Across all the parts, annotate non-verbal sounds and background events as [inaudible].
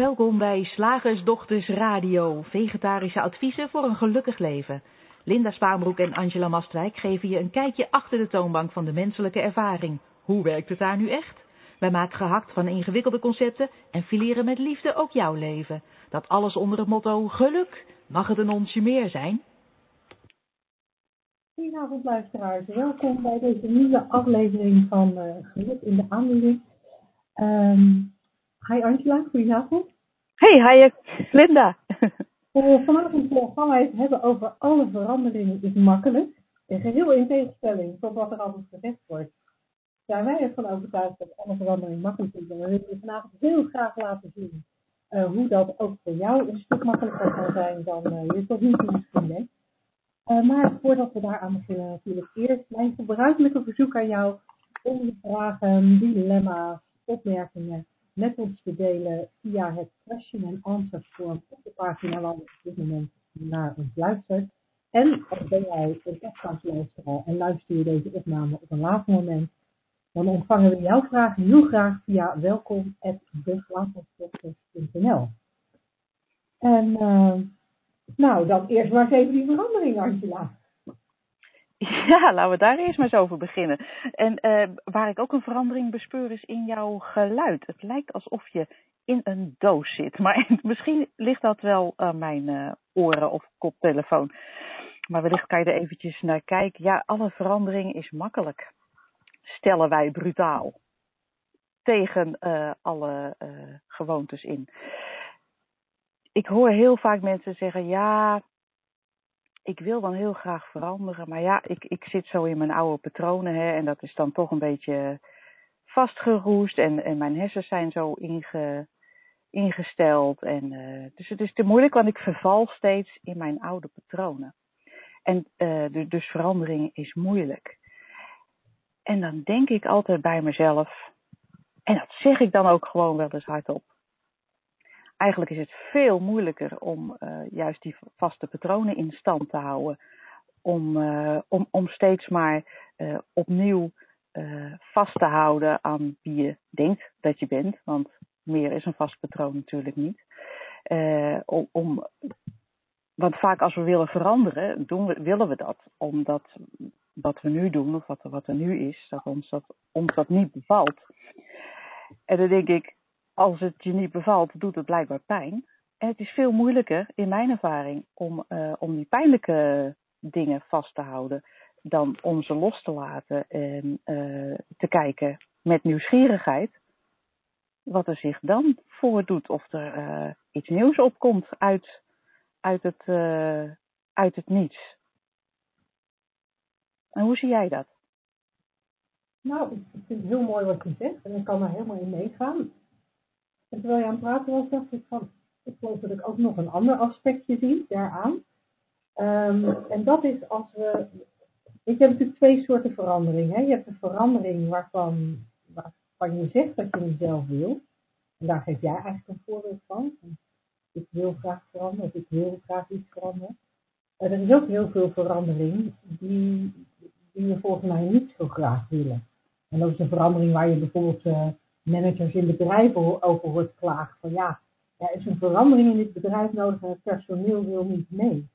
Welkom bij Slagersdochters Radio, vegetarische adviezen voor een gelukkig leven. Linda Spaanbroek en Angela Mastwijk geven je een kijkje achter de toonbank van de menselijke ervaring. Hoe werkt het daar nu echt? Wij maken gehakt van ingewikkelde concepten en fileren met liefde ook jouw leven. Dat alles onder het motto geluk. Mag het een onsje meer zijn? Goedenavond luisteraars, welkom bij deze nieuwe aflevering van uh, Geluk in de aanbieding. Um, hi Angela, goedenavond. Hey, hi Linda. Uh, [laughs] vanavond uh, gaan wij het hebben over alle veranderingen is makkelijk. En geheel in tegenstelling tot wat er altijd gezegd wordt, zijn wij ervan overtuigd dat alle veranderingen makkelijk is. En we willen vanavond heel graag laten zien uh, hoe dat ook voor jou een stuk makkelijker kan zijn dan je tot nu toe misschien denkt. Uh, maar voordat we daaraan beginnen, natuurlijk eerst mijn gebruikelijke verzoek aan jou om je vragen, dilemma's, opmerkingen met ons te delen via het question and answer form op de pagina waar je op dit moment naar ons luistert. En ben jij een podcastluisteraar en luister je deze opname op een later moment, dan ontvangen we jouw vragen heel graag via welkom.deslaatstopsters.nl. En uh, nou, dan eerst maar eens even die verandering, Angela. [laughs] Ja, laten we daar eerst maar eens over beginnen. En uh, waar ik ook een verandering bespeur is in jouw geluid. Het lijkt alsof je in een doos zit. Maar [laughs] misschien ligt dat wel aan mijn uh, oren of koptelefoon. Maar wellicht kan je er eventjes naar kijken. Ja, alle verandering is makkelijk. Stellen wij brutaal. Tegen uh, alle gewoontes in ik hoor heel vaak mensen zeggen: ja, ik wil dan heel graag veranderen, maar ja, ik, ik zit zo in mijn oude patronen hè, en dat is dan toch een beetje vastgeroest en, en mijn hersens zijn zo inge, ingesteld. En, uh, dus het is te moeilijk, want ik verval steeds in mijn oude patronen. En dus, dus verandering is moeilijk. En dan denk ik altijd bij mezelf, en dat zeg ik dan ook gewoon wel eens hardop eigenlijk is het veel moeilijker om uh, juist die vaste patronen in stand te houden. Om, uh, om, om steeds maar uh, opnieuw vast te houden aan wie je denkt dat je bent. Want meer is een vast patroon natuurlijk niet. om, om, want vaak als we willen veranderen, doen we, willen we dat. Omdat wat we nu doen, of wat, wat er nu is, dat ons dat, ons dat niet bevalt. En dan denk ik, als het je niet bevalt, doet het blijkbaar pijn. En het is veel moeilijker, in mijn ervaring, om, uh, om die pijnlijke dingen vast te houden dan om ze los te laten en uh, te kijken met nieuwsgierigheid wat er zich dan voordoet. Of er uh, iets nieuws opkomt uit, uit, het, uit het niets. En hoe zie jij dat? Nou, ik vind het heel mooi wat je zegt en ik kan er helemaal in meegaan. En terwijl je aan het praten was, dacht ik van, ik geloof dat ik ook nog een ander aspectje zie daaraan. Um, en dat is als we, ik heb natuurlijk twee soorten verandering. Hè. Je hebt een verandering waarvan, waarvan je zegt dat je jezelf wil. En daar geef jij eigenlijk een voorbeeld van. Ik wil graag veranderen, of ik wil graag iets veranderen. En er is ook heel veel verandering die, die we volgens mij niet zo graag willen. En dat is een verandering waar je bijvoorbeeld uh, managers in bedrijven over hoort klagen van ja, er is een verandering in dit bedrijf nodig en het personeel wil niet mee.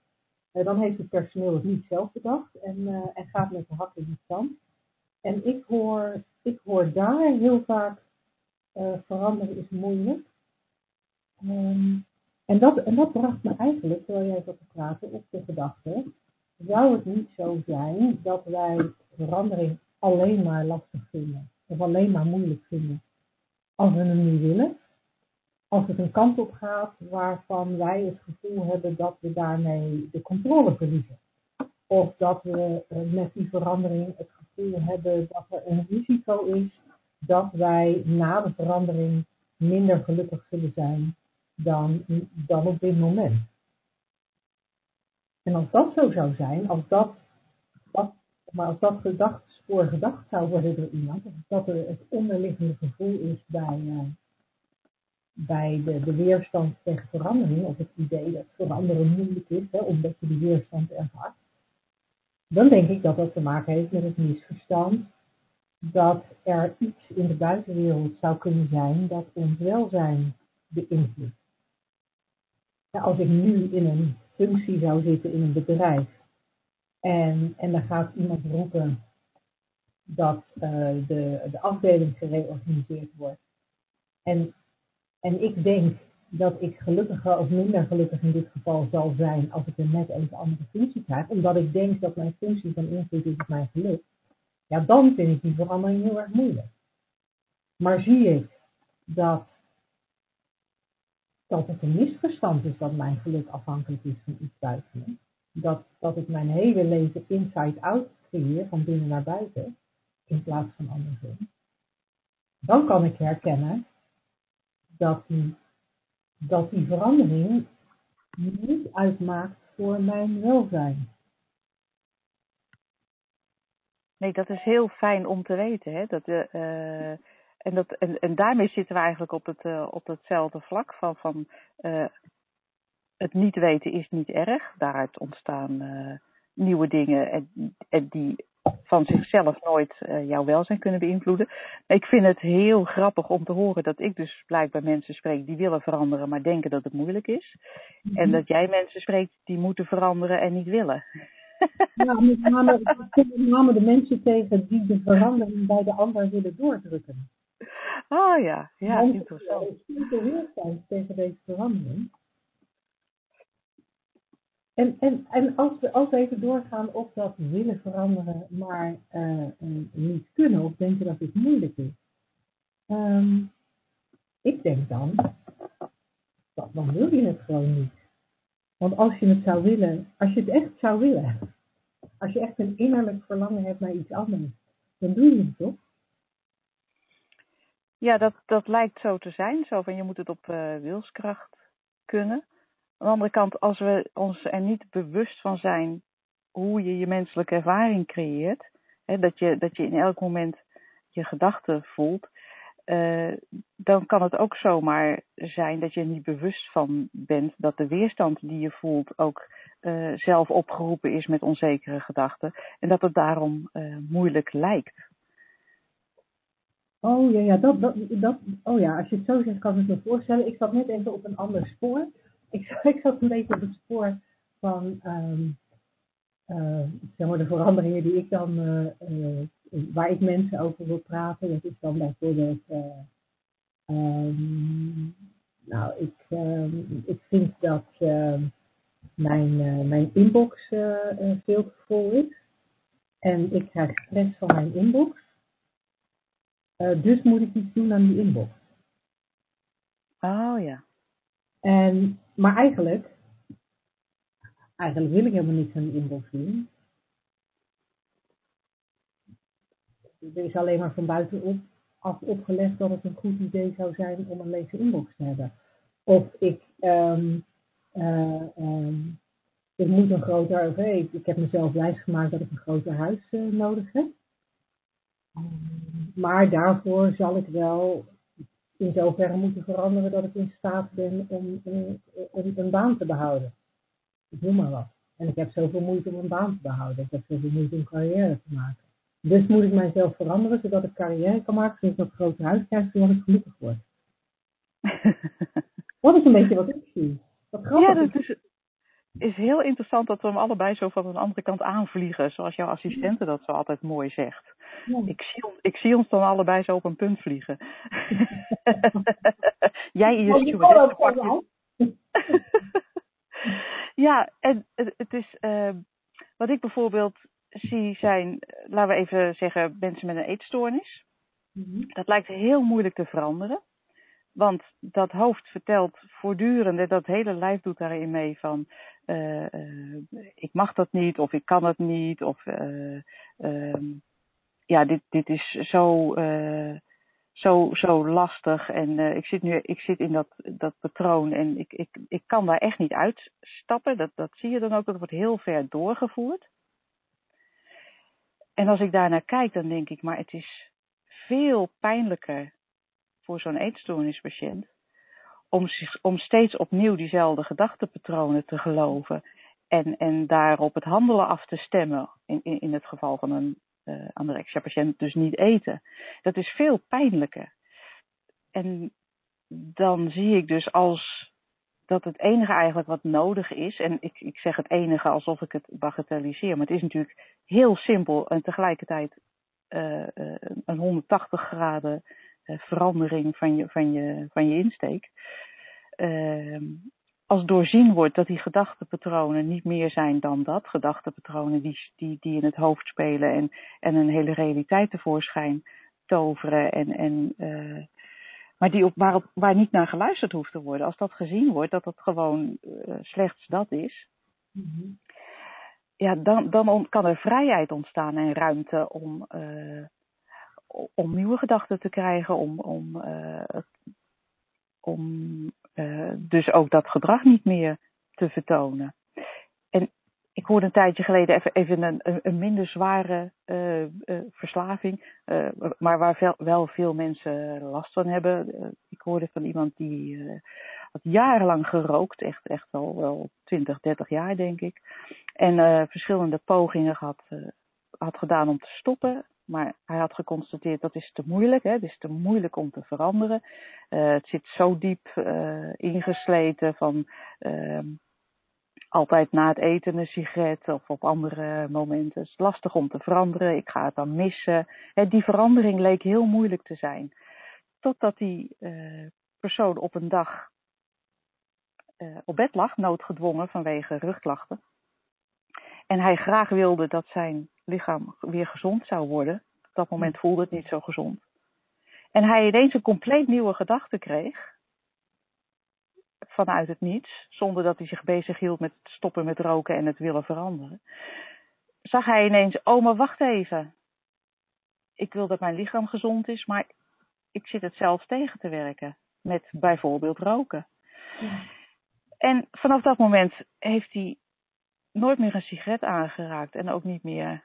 Uh, dan heeft het personeel het niet zelf bedacht en, uh, en gaat met de hak in de stand. En ik hoor, ik hoor daar heel vaak uh, veranderen is moeilijk. Um, en, dat, en dat bracht me eigenlijk, terwijl jij zat te praten, op de gedachte, zou het niet zo zijn dat wij verandering alleen maar lastig vinden of alleen maar moeilijk vinden als we hem niet willen. Als het een kant op gaat waarvan wij het gevoel hebben dat we daarmee de controle verliezen. Of dat we eh, met die verandering het gevoel hebben dat er een risico is dat wij na de verandering minder gelukkig zullen zijn dan, dan op dit moment. En als dat zo zou zijn, als dat maar als dat gedachtspoor gedacht zou worden door iemand, dat er het onderliggende gevoel is bij, uh, bij de, weerstand tegen verandering, of het idee dat veranderen moeilijk is, omdat je die weerstand ervaart, dan denk ik dat dat te maken heeft met het misverstand dat er iets in de buitenwereld zou kunnen zijn dat ons welzijn beïnvloed. als ik nu in een functie zou zitten in een bedrijf en, en dan gaat iemand roepen dat uh, de, de afdeling gereorganiseerd wordt. En, en ik denk dat ik gelukkiger of minder gelukkig in dit geval zal zijn als ik een net even andere functie krijg, omdat ik denk dat mijn functie van invloed is op mijn geluk, ja, dan vind ik die verandering heel erg moeilijk. Maar zie ik dat, dat het een misverstand is dat mijn geluk afhankelijk is van iets buiten dat, dat ik mijn hele leven inside-out creëer, van binnen naar buiten, in plaats van andersom, dan kan ik herkennen dat die, dat die verandering niet uitmaakt voor mijn welzijn. Nee, dat is heel fijn om te weten. Hè? Dat, uh, en, dat, en, en daarmee zitten we eigenlijk op, het, uh, op hetzelfde vlak van, van het niet weten is niet erg. Daaruit ontstaan nieuwe dingen en, en die van zichzelf nooit uh, jouw welzijn kunnen beïnvloeden. Ik vind het heel grappig om te horen dat ik dus blijkbaar mensen spreek die willen veranderen, maar denken dat het moeilijk is. Mm-hmm. En dat jij mensen spreekt die moeten veranderen en niet willen. Ja, met name, met name de mensen tegen die de verandering bij de ander willen doordrukken. Oh ja, ja, interessant. Ik heel tegen deze verandering. En, en, en als, we, als we even doorgaan op dat willen veranderen, maar uh, niet kunnen, of denken dat dit moeilijk is. Um, ik denk dan, dat, dan wil je het gewoon niet. Want als je het zou willen, als je het echt zou willen, als je echt een innerlijk verlangen hebt naar iets anders, dan doe je het toch? Ja, dat, dat lijkt zo te zijn. Zo van je moet het op uh, wilskracht kunnen. Aan de andere kant, als we ons er niet bewust van zijn hoe je je menselijke ervaring creëert, hè, dat, je, dat je in elk moment je gedachten voelt, uh, dan kan het ook zomaar zijn dat je er niet bewust van bent dat de weerstand die je voelt ook uh, zelf opgeroepen is met onzekere gedachten en dat het daarom uh, moeilijk lijkt. Oh ja, ja dat, dat, dat, oh ja, als je het zo zegt kan ik me voorstellen. Ik zat net even op een ander spoor ik, [laughs] ik zat een beetje op het spoor van um, uh, zeg maar de veranderingen die ik dan, uh, uh, waar ik mensen over wil praten. Dat is dan bijvoorbeeld, um, nou, ik, um, ik vind dat mijn, mijn inbox veel te vol is. En ik krijg stress van mijn inbox. dus moet ik iets doen aan die inbox. Oh ja. En maar eigenlijk, eigenlijk wil ik helemaal die inbox doen. Er is alleen maar van buitenop af opgelegd dat het een goed idee zou zijn om een lege inbox te hebben. Of ik, um, uh, um, ik moet een groter, huis. ik, heb mezelf wijs gemaakt dat ik een groter huis uh, nodig heb. Maar daarvoor zal ik wel in zoverre moeten veranderen dat ik in staat ben om, om, een baan te behouden. Ik noem maar wat. En ik heb zoveel moeite om een baan te behouden. Ik heb zoveel moeite om carrière te maken. Dus moet ik mijzelf veranderen zodat ik carrière kan maken, zodat ik een groot huis krijg, zodat ik gelukkig word. [laughs] dat is een beetje wat ik zie. Wat grappig. Ja, dat is, is heel interessant dat we hem allebei zo van een andere kant aanvliegen, zoals jouw assistente dat zo altijd mooi zegt. Ik, zie, ik zie ons dan allebei zo op een punt vliegen. [laughs] Jij in je [laughs] ja, en het, is uh, wat ik bijvoorbeeld zie zijn, laten we even zeggen, mensen met een eetstoornis. Mm-hmm. Dat lijkt heel moeilijk te veranderen. Want dat hoofd vertelt voortdurend, en dat hele lijf doet daarin mee van uh, uh, ik mag dat niet of ik kan het niet of uh, ja, dit, dit is zo, zo, zo lastig en ik zit nu ik zit in dat, dat patroon en ik, ik, ik kan daar echt niet uitstappen. Dat, dat zie je dan ook, dat wordt heel ver doorgevoerd. En als ik daar naar kijk, dan denk ik, maar het is veel pijnlijker voor zo'n eetstoornispatiënt om, zich, om steeds opnieuw diezelfde gedachtenpatronen te geloven en, en daarop het handelen af te stemmen, in, in, in het geval van een uh, anorexia-patiënt, dus niet eten. Dat is veel pijnlijker. En dan zie ik dus als dat het enige eigenlijk wat nodig is, en ik, ik zeg het enige alsof ik het bagatelliseer, maar het is natuurlijk heel simpel en tegelijkertijd uh, uh, een 180 graden verandering van je, van je, van je insteek. Ehm, als doorzien wordt dat die gedachtepatronen niet meer zijn dan dat, gedachtepatronen die, die, die in het hoofd spelen en, en een hele realiteit tevoorschijn toveren en, en maar die op, waar, waar niet naar geluisterd hoeft te worden. Als dat gezien wordt, dat het gewoon uh, slechts dat is. Mm-hmm. Ja, dan, dan kan er vrijheid ontstaan en ruimte om, uh, om nieuwe gedachten te krijgen, om, om, uh, om dus ook dat gedrag niet meer te vertonen. En ik hoorde een tijdje geleden even, even een, een minder zware uh, verslaving, maar waar wel veel mensen last van hebben. ik hoorde van iemand die had jarenlang gerookt, echt, echt al wel 20, 30 jaar denk ik. En verschillende pogingen gehad, had gedaan om te stoppen. Maar hij had geconstateerd dat is te moeilijk. Hè? Het is te moeilijk om te veranderen. het zit zo diep ingesleten van ehm, altijd na het eten een sigaret of op andere momenten. Het is lastig om te veranderen, ik ga het dan missen. die verandering leek heel moeilijk te zijn. Totdat die uh, persoon op een dag op bed lag, noodgedwongen vanwege rugklachten. En hij graag wilde dat zijn lichaam weer gezond zou worden. Op dat moment voelde het niet zo gezond. En hij ineens een compleet nieuwe gedachte kreeg vanuit het niets, zonder dat hij zich bezig hield met stoppen met roken en het willen veranderen, zag hij ineens, oh maar wacht even. Ik wil dat mijn lichaam gezond is, maar ik zit het zelf tegen te werken met bijvoorbeeld roken. Ja. En vanaf dat moment heeft hij nooit meer een sigaret aangeraakt en ook niet meer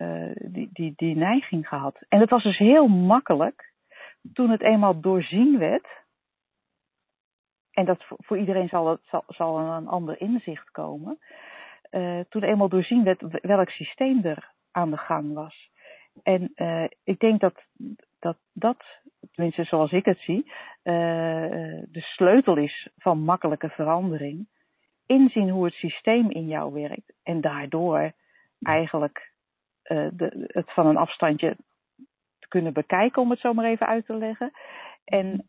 uh, die, die, die neiging gehad. En het was dus heel makkelijk toen het eenmaal doorzien werd en dat voor iedereen zal, het, zal, zal een ander inzicht komen. Uh, toen eenmaal doorzien werd welk systeem er aan de gang was. En uh, ik denk dat, dat dat, tenminste zoals ik het zie, de sleutel is van makkelijke verandering. Inzien hoe het systeem in jou werkt en daardoor eigenlijk de, het van een afstandje te kunnen bekijken, om het zo maar even uit te leggen. En,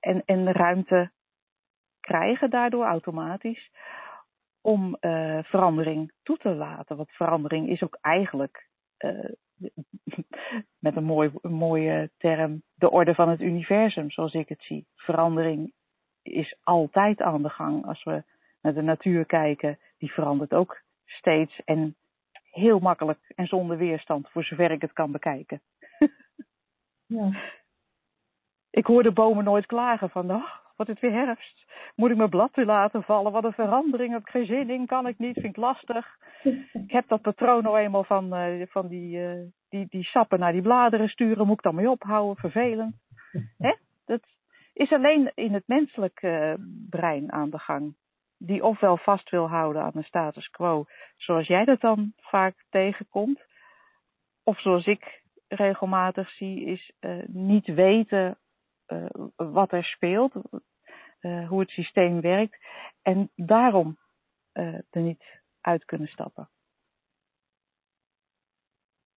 en, en ruimte krijgen daardoor automatisch om uh, verandering toe te laten. Want verandering is ook eigenlijk, [laughs] met een, mooi, een mooie term, de orde van het universum, zoals ik het zie. Verandering is altijd aan de gang. Als we naar de natuur kijken, die verandert ook steeds en heel makkelijk en zonder weerstand, voor zover ik het kan bekijken. [laughs] ja. Ik hoor de bomen nooit klagen van, oh, wordt het weer herfst. Moet ik mijn blad weer laten vallen? Wat een verandering, heb ik geen zin in, kan ik niet, vind ik lastig. [laughs] Ik heb dat patroon nou eenmaal van, uh, van die, uh, die, die sappen naar die bladeren sturen, moet ik dan mee ophouden, vervelend. [laughs] Hè? Dat is alleen in het menselijke uh, brein aan de gang. Die ofwel vast wil houden aan de status quo, zoals jij dat dan vaak tegenkomt. Of zoals ik regelmatig zie, is niet weten uh, wat er speelt, uh, hoe het systeem werkt en daarom er niet uit kunnen stappen.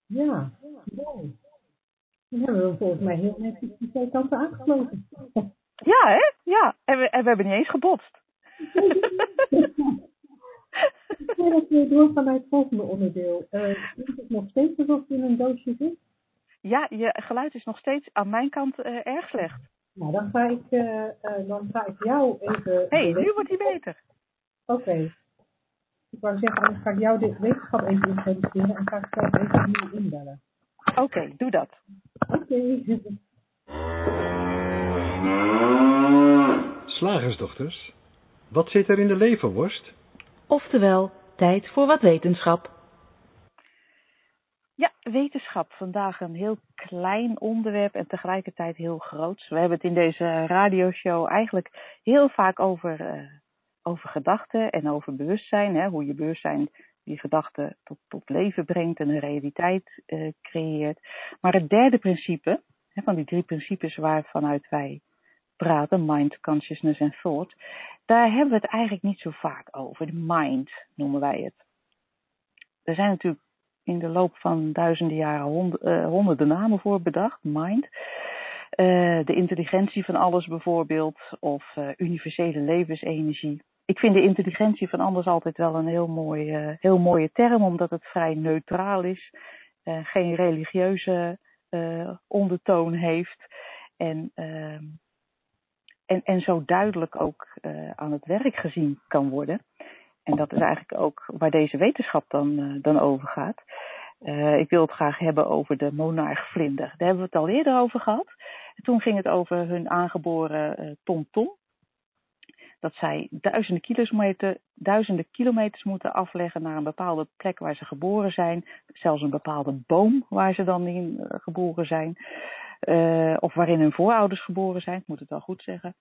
Ja, mooi. Dan hebben we volgens mij heel netjes die twee kanten aangesloten. Ja, hè? Ja, en we, en we hebben niet eens gebotst. Voordat we door vanuit het volgende onderdeel. Uh, is het nog steeds alsof je in een doosje zit? Ja, je geluid is nog steeds aan mijn kant uh, erg slecht. Nou, dan ga ik, uh, uh, dan ga ik jou even... Hé, hey, nu wordt hij beter. Oké. Okay. Ik wou zeggen, dan ga ik jou dit wetenschap even introduceren en ga ik zelf even opnieuw inbellen. Oké, okay, doe dat. Oké. Okay. Slagersdochters, wat zit er in de leverworst? Oftewel, tijd voor wat wetenschap. Ja, wetenschap. Vandaag een heel klein onderwerp en tegelijkertijd heel groot. We hebben het in deze radioshow eigenlijk heel vaak over, uh, over gedachten en over bewustzijn. Hè? Hoe je bewustzijn die gedachten tot, tot leven brengt en een realiteit uh, creëert. Maar het derde principe, hè, van die drie principes waarvanuit wij praten, mind, consciousness en thought, daar hebben we het eigenlijk niet zo vaak over. De mind noemen wij het. Er zijn natuurlijk in de loop van duizenden jaren eh, honderden namen voor bedacht, mind. Uh, de intelligentie van alles bijvoorbeeld, of uh, universele levensenergie. Ik vind de intelligentie van alles altijd wel een heel, mooi, heel mooie term, omdat het vrij neutraal is, geen religieuze ondertoon heeft en, ehm, en, en zo duidelijk ook aan het werk gezien kan worden. En dat is eigenlijk ook waar deze wetenschap dan, uh, dan over gaat. Uh, ik wil het graag hebben over de monarchvlinder. Daar hebben we het al eerder over gehad. Toen ging het over hun aangeboren tomtom. Dat zij duizenden duizenden kilometers moeten afleggen naar een bepaalde plek waar ze geboren zijn. Zelfs een bepaalde boom waar ze dan in geboren zijn. Of waarin hun voorouders geboren zijn, ik moet het wel goed zeggen.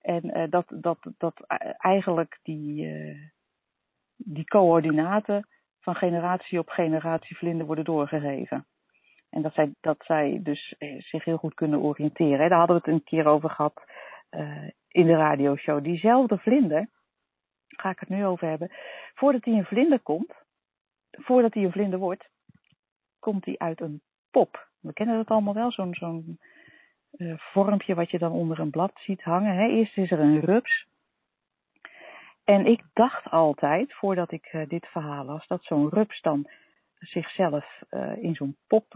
En dat, dat, dat eigenlijk die, die coördinaten van generatie op generatie vlinder worden doorgegeven. En dat zij, dat zij dus eh, zich heel goed kunnen oriënteren. Daar hadden we het een keer over gehad in de radioshow. Diezelfde vlinder, ga ik het nu over hebben. Voordat hij een vlinder komt, voordat hij een vlinder wordt, komt hij uit een pop. We kennen dat allemaal wel, zo'n uh, vormpje wat je dan onder een blad ziet hangen. Hè. Eerst is er een rups, en ik dacht altijd, voordat ik uh, dit verhaal las, dat zo'n rups dan zichzelf uh, in zo'n pop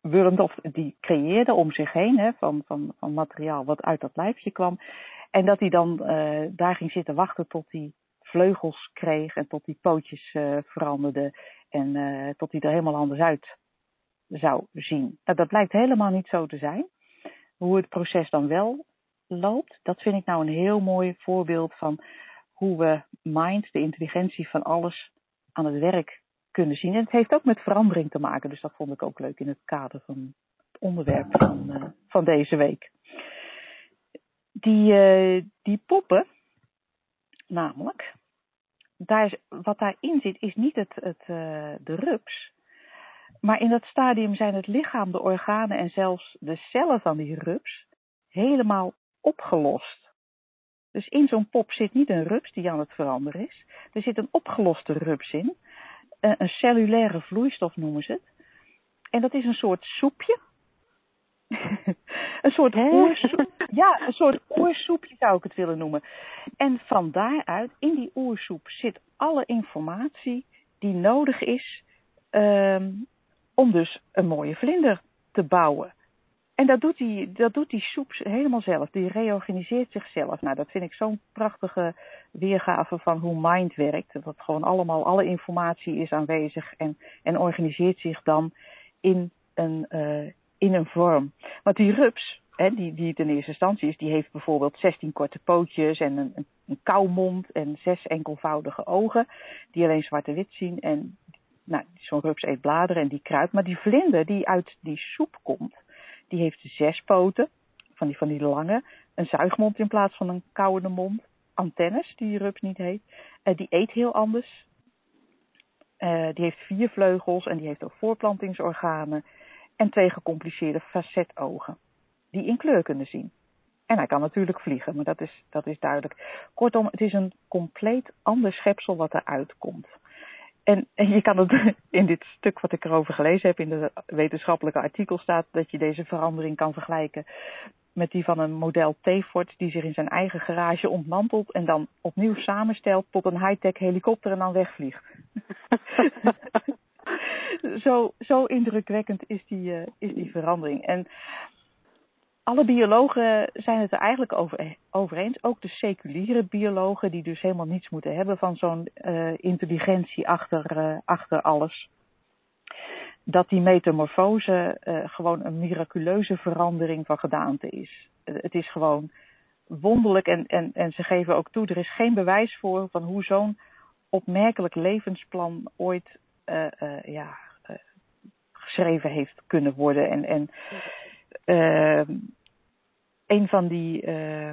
wurmde, of die creëerde om zich heen, van, van, van materiaal wat uit dat lijfje kwam. En dat hij dan daar ging zitten wachten tot hij vleugels kreeg en tot die pootjes veranderde en tot hij er helemaal anders uit zou zien. Nou, dat blijkt helemaal niet zo te zijn. Hoe het proces dan wel loopt, dat vind ik nou een heel mooi voorbeeld van hoe we mind, de intelligentie van alles, aan het werk kunnen zien. En het heeft ook met verandering te maken, dus dat vond ik ook leuk in het kader van het onderwerp van, uh, van deze week. Die, uh, die poppen, namelijk, daar is, wat daarin zit, is niet het, het, uh, de rups. Maar in dat stadium zijn het lichaam, de organen en zelfs de cellen van die rups helemaal opgelost. Dus in zo'n pop zit niet een rups die aan het veranderen is. Er zit een opgeloste rups in. Eh, een cellulaire vloeistof noemen ze het. En dat is een soort soepje. [laughs] een soort oersoep. Ja, een soort oersoepje zou ik het willen noemen. En van daaruit, in die oersoep, zit alle informatie die nodig is um, om dus een mooie vlinder te bouwen. En dat doet, die, dat doet die soep helemaal zelf. Die reorganiseert zichzelf. Nou, dat vind ik zo'n prachtige weergave van hoe mind werkt. Dat gewoon allemaal, alle informatie is aanwezig en, en organiseert zich dan in een, uh, in een vorm. Want die rups, hè, die, die het in eerste instantie is, die heeft bijvoorbeeld 16 korte pootjes en een, een, een en zes enkelvoudige ogen. Die alleen zwart-wit zien. En nou, zo'n rups eet bladeren en die kruidt. Maar die vlinder die uit die soep komt die heeft zes poten, van die, van die lange, een zuigmond in plaats van een kauwende mond, antennes, die rups niet heet. Uh, die eet heel anders. Uh, die heeft vier vleugels en die heeft ook voorplantingsorganen en twee gecompliceerde facetogen, die in kleur kunnen zien. En hij kan natuurlijk vliegen, maar dat is, dat is duidelijk. Kortom, het is een compleet ander schepsel wat eruit komt. En, en je kan het [laughs] in dit stuk wat ik erover gelezen heb, in de wetenschappelijke artikel staat dat je deze verandering kan vergelijken met die van een model T-Ford die zich in zijn eigen garage ontmantelt en dan opnieuw samenstelt tot een high-tech helikopter en dan wegvliegt. [laughs] [laughs] zo, zo indrukwekkend is die, uh, is die verandering. En alle biologen zijn het er eigenlijk over, eens. Ook de seculiere biologen, die dus helemaal niets moeten hebben van zo'n uh, intelligentie achter, uh, achter alles. Dat die metamorfose uh, gewoon een miraculeuze verandering van gedaante is. het is gewoon wonderlijk en, en, en ze geven ook toe, er is geen bewijs voor van hoe zo'n opmerkelijk levensplan ooit ja, geschreven heeft kunnen worden. En, en een van die uh,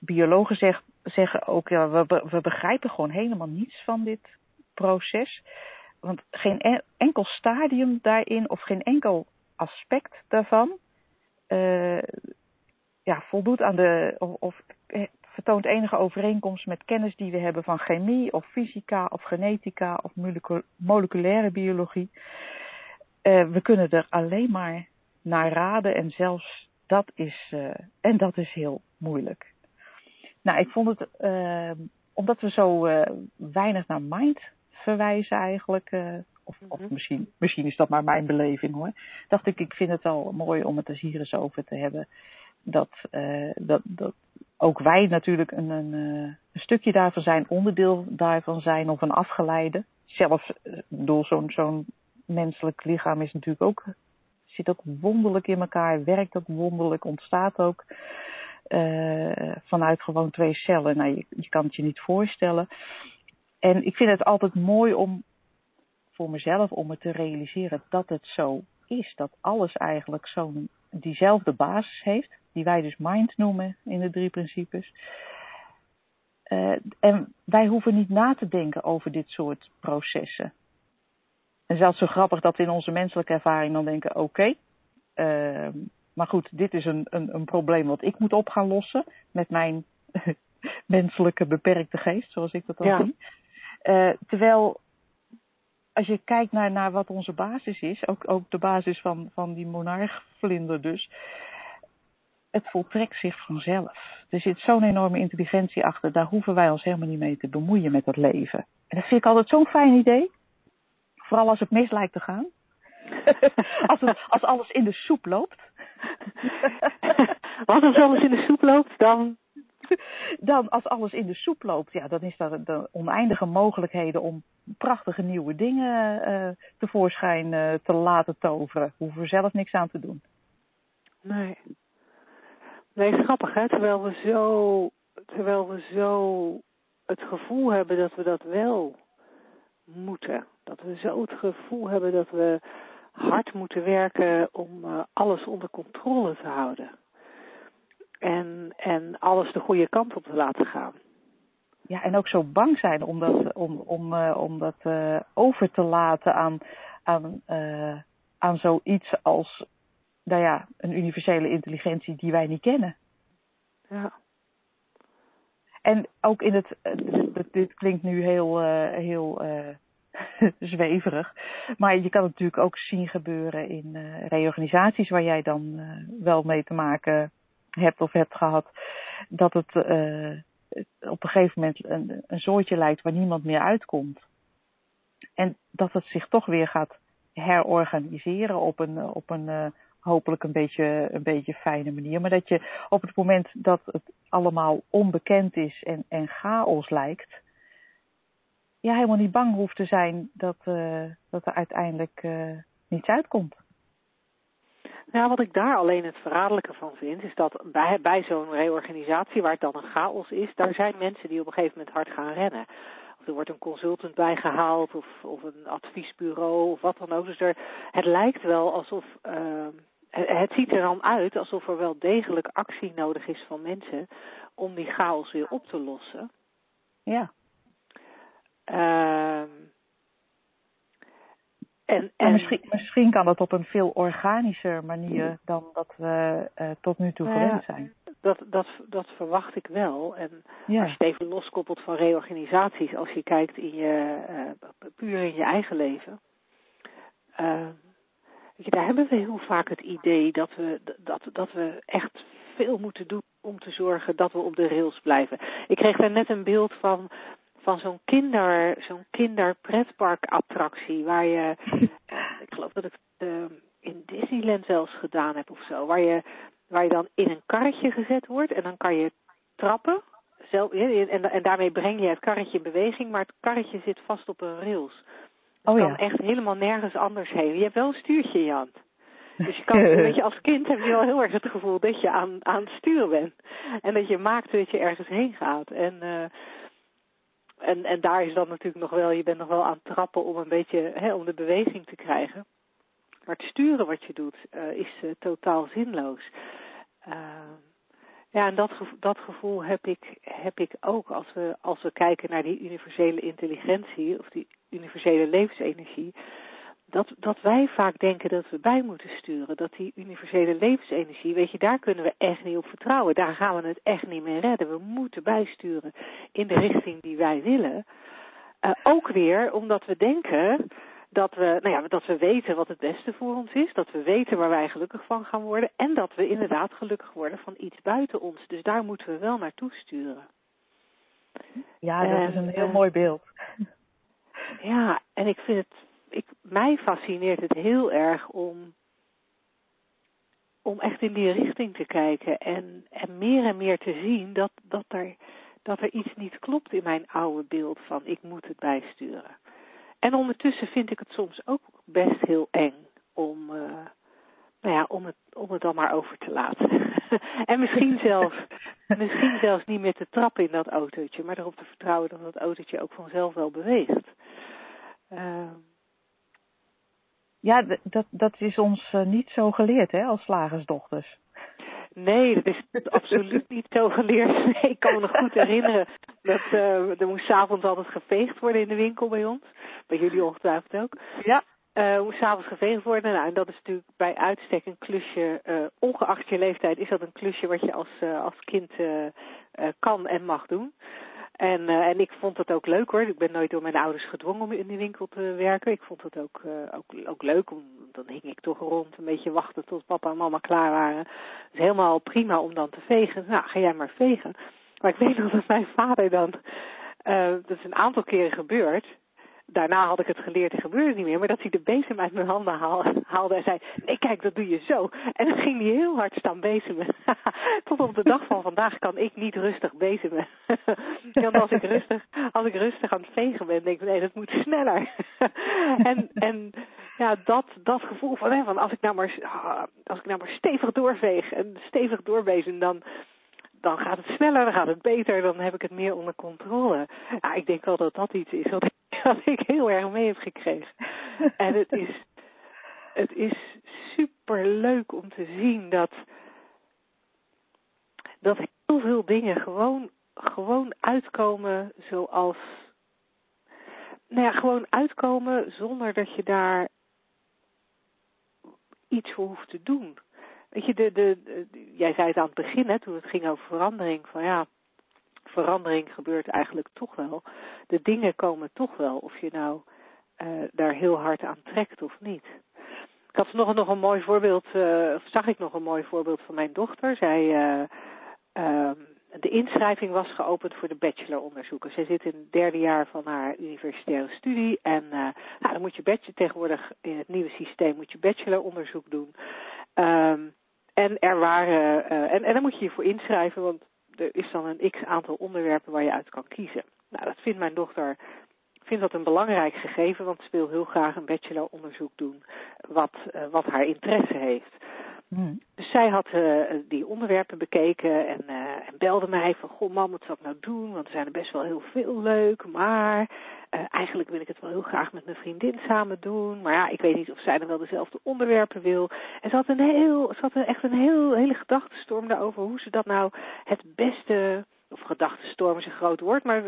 biologen zegt, zeggen ook, ja, we, we begrijpen gewoon helemaal niets van dit proces. Want geen enkel stadium daarin of geen enkel aspect daarvan uh, ja, voldoet aan de, of, of vertoont enige overeenkomst met kennis die we hebben van chemie of fysica of genetica of moleculaire biologie. Uh, we kunnen er alleen maar naar raden en zelfs dat is, uh, en dat is heel moeilijk. Nou, ik vond het, uh, omdat we zo weinig naar mind verwijzen eigenlijk, of, of mhm. misschien, misschien is dat maar mijn beleving hoor, dacht ik, ik vind het wel mooi om het er hier eens over te hebben. Dat, dat, dat ook wij natuurlijk een, een, een, stukje daarvan zijn, onderdeel daarvan zijn of een afgeleide. Zelfs door zo'n zo'n menselijk lichaam is natuurlijk ook, zit ook wonderlijk in elkaar, werkt ook wonderlijk, ontstaat ook uh, vanuit gewoon twee cellen. Nou, je, je kan het je niet voorstellen. En ik vind het altijd mooi om voor mezelf om het te realiseren dat het zo is. Dat alles eigenlijk zo'n diezelfde basis heeft, die wij dus mind noemen in de drie principes. Uh, en wij hoeven niet na te denken over dit soort processen. En zelfs zo grappig dat we in onze menselijke ervaring dan denken: oké, okay, uh, maar goed, dit is een, een, een probleem wat ik moet op gaan lossen met mijn [laughs] menselijke beperkte geest, zoals ik dat dan ja. zie. Uh, terwijl als je kijkt naar, naar wat onze basis is, ook, ook de basis van, van die monarchvlinder dus, het voltrekt zich vanzelf. Er zit zo'n enorme intelligentie achter, daar hoeven wij ons helemaal niet mee te bemoeien met het leven. En dat vind ik altijd zo'n fijn idee. Vooral als het mis lijkt te gaan. [laughs] als, het, als alles in de soep loopt. [laughs] als alles in de soep loopt, dan dan als alles in de soep loopt, ja, dan is er de oneindige mogelijkheden om prachtige nieuwe dingen uh, tevoorschijn uh, te laten toveren. Hoeven we zelf niks aan te doen. Nee. Nee, is grappig hè, terwijl we zo, terwijl we zo het gevoel hebben dat we dat wel moeten. Dat we zo het gevoel hebben dat we hard moeten werken om uh, alles onder controle te houden en, en alles de goede kant op te laten gaan. Ja, en ook zo bang zijn om dat, om, om, uh, om dat uh, over te laten aan, aan, uh, aan zoiets als nou ja, een universele intelligentie die wij niet kennen. Ja. En ook in het, dit, dit klinkt nu heel, heel [laughs] zweverig, maar je kan het natuurlijk ook zien gebeuren in reorganisaties waar jij dan wel mee te maken hebt of hebt gehad, dat het uh, op een gegeven moment een, een soortje lijkt waar niemand meer uitkomt. En dat het zich toch weer gaat herorganiseren op een, op een hopelijk een beetje, een beetje fijne manier. Maar dat je op het moment dat het allemaal onbekend is en, en chaos lijkt, ja, helemaal niet bang hoeft te zijn dat, uh, dat er uiteindelijk niets uitkomt. Nou, wat ik daar alleen het verraderlijke van vind, is dat bij, bij zo'n reorganisatie, waar het dan een chaos is, daar zijn mensen die op een gegeven moment hard gaan rennen. Of er wordt een consultant bijgehaald, of, of een adviesbureau, of wat dan ook. Dus er, het lijkt wel alsof, uh, het ziet er dan uit alsof er wel degelijk actie nodig is van mensen om die chaos weer op te lossen. Ja. Uh, en, en misschien, misschien kan dat op een veel organischer manier dan dat we uh, tot nu toe gewend zijn. Dat, dat, dat verwacht ik wel. En als je het even loskoppelt van reorganisaties, als je kijkt in je, uh, puur in je eigen leven. Uh, je, daar hebben we heel vaak het idee dat we, dat, dat we echt veel moeten doen om te zorgen dat we op de rails blijven. Ik kreeg daar net een beeld van van zo'n kinder, zo'n kinderpretparkattractie waar je, [laughs] ik geloof dat ik het uh, in Disneyland zelfs gedaan heb of zo, waar je, waar je dan in een karretje gezet wordt en dan kan je trappen. Zelf, en, en daarmee breng je het karretje in beweging, maar het karretje zit vast op een rails. Het oh, kan echt helemaal nergens anders heen. Je hebt wel een stuurtje in je hand. Dus je kan, [laughs] weet je, als kind heb je wel heel erg het gevoel dat je aan, aan het sturen bent. En dat je maakt dat je ergens heen gaat. En uh, en, en daar is dan natuurlijk nog wel, je bent nog wel aan het trappen om een beetje, hè, om de beweging te krijgen. Maar het sturen wat je doet uh, is uh, totaal zinloos. Uh, ja, en dat, dat gevoel heb ik, heb ik ook als we, als we kijken naar die universele intelligentie of die universele levensenergie. Dat, dat wij vaak denken dat we bij moeten sturen. Dat die universele levensenergie, weet je, daar kunnen we echt niet op vertrouwen. Daar gaan we het echt niet meer redden. We moeten bijsturen in de richting die wij willen. Uh, ook weer omdat we denken dat we, nou ja, dat we weten wat het beste voor ons is. Dat we weten waar wij gelukkig van gaan worden. En dat we inderdaad gelukkig worden van iets buiten ons. Dus daar moeten we wel naartoe sturen. Ja, dat is een heel mooi beeld. Ja, en ik vind het ik, mij fascineert het heel erg om, om echt in die richting te kijken en, en meer en meer te zien dat, dat, er, dat er iets niet klopt in mijn oude beeld van ik moet het bijsturen. En ondertussen vind ik het soms ook best heel eng om, uh, nou ja, om het, om het dan maar over te laten. [laughs] en misschien zelfs, [laughs] misschien zelfs niet met de trap in dat autootje, maar erop te vertrouwen dat dat autootje ook vanzelf wel beweegt. Uh, ja, dat, dat is ons uh, niet zo geleerd, hè, als slagersdochters. Nee, dat is [laughs] absoluut niet zo geleerd. [laughs] Nee, ik kan me nog goed herinneren dat uh, er moest s'avonds altijd geveegd worden in de winkel bij ons. Bij jullie ongetwijfeld ook. Ja. Uh, moest s'avonds geveegd worden. Nou, en dat is natuurlijk bij uitstek een klusje, uh, ongeacht je leeftijd, is dat een klusje wat je als, als kind kan en mag doen. En, uh, en ik vond dat ook leuk hoor. Ik ben nooit door mijn ouders gedwongen om in die winkel te werken. Ik vond het ook, uh, ook, ook leuk. Om, dan hing ik toch rond, een beetje wachten tot papa en mama klaar waren. Het is helemaal prima om dan te vegen. Nou, ga jij maar vegen. Maar ik weet nog dat mijn vader dan, uh, dat is een aantal keren gebeurd daarna had ik het geleerd en gebeurde het niet meer. Maar dat hij de bezem uit mijn handen haalde en zei: Nee, kijk, dat doe je zo. En dan ging hij heel hard staan bezemen. [laughs] Tot op de dag van vandaag kan ik niet rustig bezemen. [laughs] Want als ik rustig, als ik rustig aan het vegen ben, denk ik: Nee, dat moet sneller. [laughs] en, en ja, dat, dat gevoel van, van als ik nou maar, als ik nou maar stevig doorveeg en stevig doorbezem, dan dan gaat het sneller, dan gaat het beter, dan heb ik het meer onder controle. Ja, ik denk wel dat dat iets is wat, [laughs] wat ik heel erg mee heb gekregen. En het is, het is super leuk om te zien dat, dat heel veel dingen gewoon, gewoon uitkomen zoals, nou ja, gewoon uitkomen zonder dat je daar iets voor hoeft te doen. Weet je, de, de, jij zei het aan het begin, hè, toen het ging over verandering, van ja, verandering gebeurt eigenlijk toch wel. De dingen komen toch wel, of je nou uh, daar heel hard aan trekt of niet. Ik had nog, nog een mooi voorbeeld, uh, of zag ik nog een mooi voorbeeld van mijn dochter. Zij, uh, de inschrijving was geopend voor de bacheloronderzoeken. Zij zit in het derde jaar van haar universitaire studie. En nou, dan moet je bachelor, tegenwoordig in het nieuwe systeem moet je bacheloronderzoek doen. Um, en er waren, en, en dan moet je je voor inschrijven, want er is dan een x aantal onderwerpen waar je uit kan kiezen. Nou, dat vindt mijn dochter, vindt dat een belangrijk gegeven, want ze wil heel graag een bacheloronderzoek doen wat, uh, wat haar interesse heeft. Hmm. Dus zij had uh, die onderwerpen bekeken en, uh, en belde mij van, goh mam, wat zou ik nou doen? Want er zijn er best wel heel veel leuk, maar eigenlijk wil ik het wel heel graag met mijn vriendin samen doen. Maar ja, ik weet niet of zij dan wel dezelfde onderwerpen wil. En ze had, een heel, ze had echt een heel, hele gedachtenstorm daarover hoe ze dat nou het beste, of gedachtenstorm is een groot woord, maar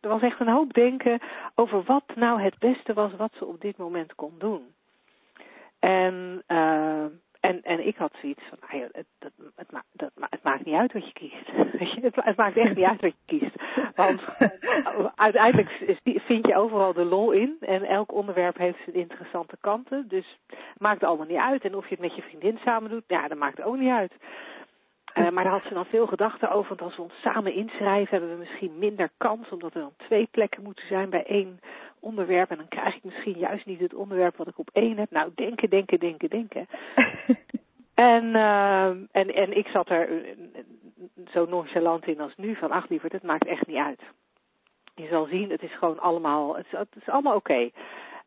er was echt een hoop denken over wat nou het beste was wat ze op dit moment kon doen. En, uh, en, en ik had zoiets van, nou het, het, het, dat, het, maakt niet uit wat je kiest. [laughs] het, het, maakt echt niet uit wat je kiest. Want [laughs] uiteindelijk vind je overal de lol in. En elk onderwerp heeft zijn interessante kanten. Dus het maakt allemaal niet uit. En of je het met je vriendin samen doet, ja, dat maakt ook niet uit. Uh, maar daar had ze dan veel gedachten over. Want als we ons samen inschrijven, hebben we misschien minder kans. Omdat er dan twee plekken moeten zijn bij één onderwerp. En dan krijg ik misschien juist niet het onderwerp wat ik op één heb. Nou, denken, denken, denken, denken. [laughs] en, uh, en, en ik zat er eh, zo nonchalant in als nu. Van, ach lieverd, het maakt echt niet uit. Je zal zien, het is gewoon allemaal, het is, het is allemaal oké. Okay.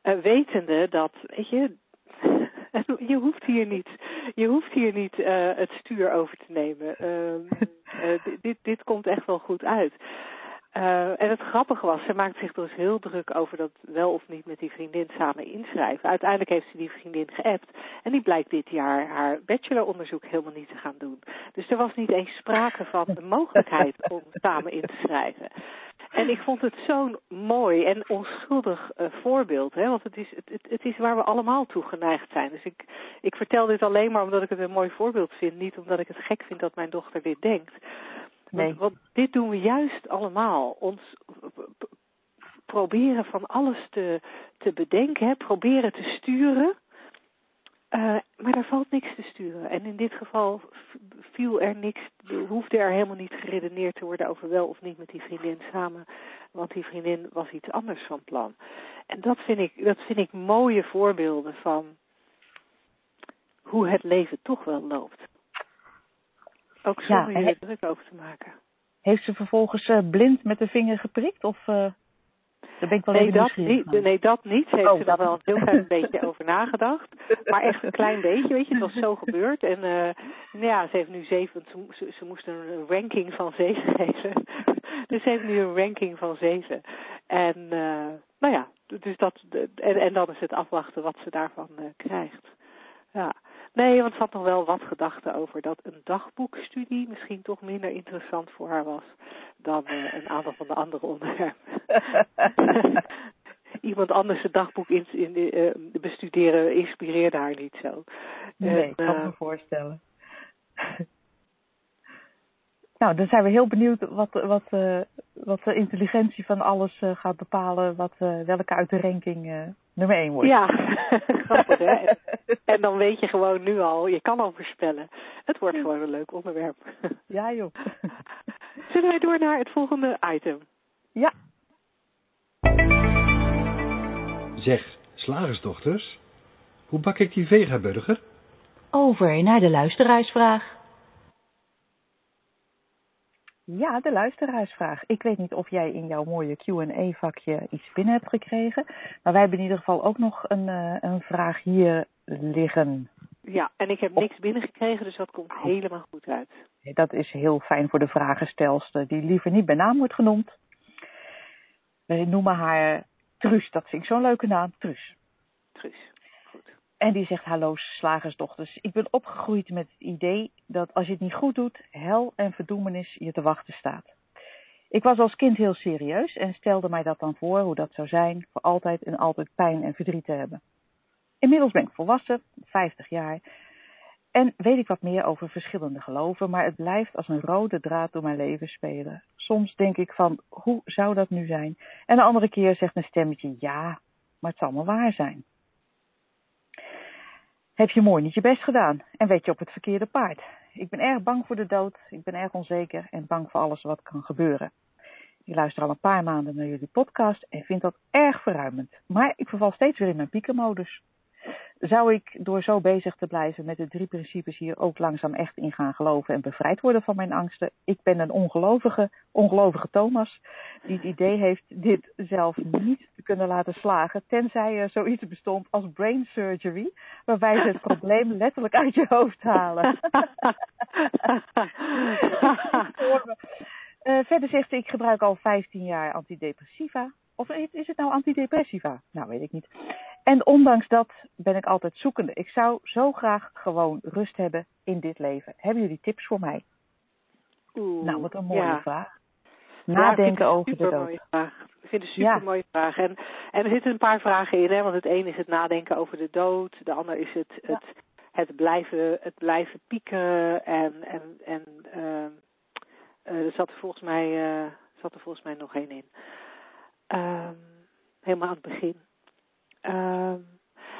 Uh, wetende dat, weet je, [laughs] je hoeft hier niet, je hoeft hier niet uh, het stuur over te nemen. [laughs] Uh, dit, dit komt echt wel goed uit. Uh, en het grappige was, ze maakte zich dus heel druk over dat wel of niet met die vriendin samen inschrijven. Uiteindelijk heeft ze die vriendin geappt en die blijkt dit jaar haar bacheloronderzoek helemaal niet te gaan doen. Dus er was niet eens sprake van de mogelijkheid om samen in te schrijven. En ik vond het zo'n mooi en onschuldig uh, voorbeeld. Hè? Want het is, het, het, is waar we allemaal toe geneigd zijn. Dus ik, ik vertel dit alleen maar omdat ik het een mooi voorbeeld vind. Niet omdat ik het gek vind dat mijn dochter dit denkt. Nee. Want, want dit doen we juist allemaal. Ons proberen van alles te, te bedenken. Hè? Proberen te sturen. Uh, maar daar valt niks te sturen. En in dit geval viel er niks, hoefde er helemaal niet geredeneerd te worden over wel of niet met die vriendin samen. Want die vriendin was iets anders van plan. En dat vind ik, dat vind ik mooie voorbeelden van hoe het leven toch wel loopt. Ook zonder ja, je er druk over te maken. Heeft ze vervolgens uh, blind met de vinger geprikt? Of uh, daar ben ik wel nee, dat niet, nee, dat niet. Ze heeft oh, er nog wel een heel klein beetje over nagedacht. [laughs] Maar echt een klein beetje, weet je. Het was zo gebeurd. En uh, nou ja, ze heeft nu zeven, ze, ze moest een ranking van zeven [laughs] geven. dus ze heeft nu een ranking van zeven. En uh, nou ja, dus dat, en, en dan is het afwachten wat ze daarvan uh, krijgt. Ja. Nee, want ze had nog wel wat gedachten over dat een dagboekstudie misschien toch minder interessant voor haar was dan uh, een aantal van de andere onderwerpen. [laughs] Iemand anders het dagboek in, in uh, bestuderen inspireerde haar niet zo. Nee, ik kan me voorstellen. Nou, dan zijn we heel benieuwd wat, wat, wat de intelligentie van alles gaat bepalen, wat, welke uit de ranking nummer 1 wordt. Ja, [laughs] grappig hè. En, dan weet je gewoon nu al, je kan al voorspellen. Het wordt gewoon een leuk onderwerp. [laughs] ja joh. [laughs] Zullen wij door naar het volgende item? Ja. Zeg, slagersdochters, hoe bak ik die vegaburger? Over naar de luisteraarsvraag. Ja, de luisteraarsvraag. Ik weet niet of jij in jouw mooie Q&A-vakje iets binnen hebt gekregen. Maar wij hebben in ieder geval ook nog een, uh, een vraag hier liggen. Ja, en ik heb niks binnengekregen, dus dat komt helemaal goed uit. Dat is heel fijn voor de vragenstelster, die liever niet bij naam wordt genoemd. We noemen haar Truus, dat vind ik zo'n leuke naam, Truus. Truus. En die zegt, hallo slagersdochters, ik ben opgegroeid met het idee dat als je het niet goed doet, hel en verdoemenis je te wachten staat. Ik was als kind heel serieus en stelde mij dat dan voor hoe dat zou zijn voor altijd en altijd pijn en verdriet te hebben. Inmiddels ben ik volwassen, 50 jaar, en weet ik wat meer over verschillende geloven, maar het blijft als een rode draad door mijn leven spelen. Soms denk ik van, hoe zou dat nu zijn? En de andere keer zegt een stemmetje, ja, maar het zal maar waar zijn heb je mooi niet je best gedaan en weet je op het verkeerde paard. Ik ben erg bang voor de dood, ik ben erg onzeker en bang voor alles wat kan gebeuren. Ik luister al een paar maanden naar jullie podcast en vind dat erg verruimend. Maar ik verval steeds weer in mijn piekenmodus zou ik door zo bezig te blijven met de drie principes hier ook langzaam echt in gaan geloven en bevrijd worden van mijn angsten. Ik ben een ongelovige, ongelovige Thomas die het idee heeft dit zelf niet te kunnen laten slagen, tenzij er zoiets bestond als brain surgery, waarbij ze het probleem letterlijk uit je hoofd halen. uh, [laughs] [laughs] verder zegt ze, ik gebruik al 15 jaar antidepressiva. Of is het nou antidepressiva? Nou, weet ik niet. En ondanks dat ben ik altijd zoekende. Ik zou zo graag gewoon rust hebben in dit leven. Hebben jullie tips voor mij? Oeh, nou, wat een mooie vraag. Nadenken over de dood. Vraag. Ik vind het een super mooie vraag. En, en er zitten een paar vragen in. Hè? Want het een is het nadenken over de dood. De ander is het, het, het, blijven, het blijven pieken. En, en, en uh, er zat er volgens mij, uh, zat er volgens mij nog één in. Uh, helemaal aan het begin. Uh,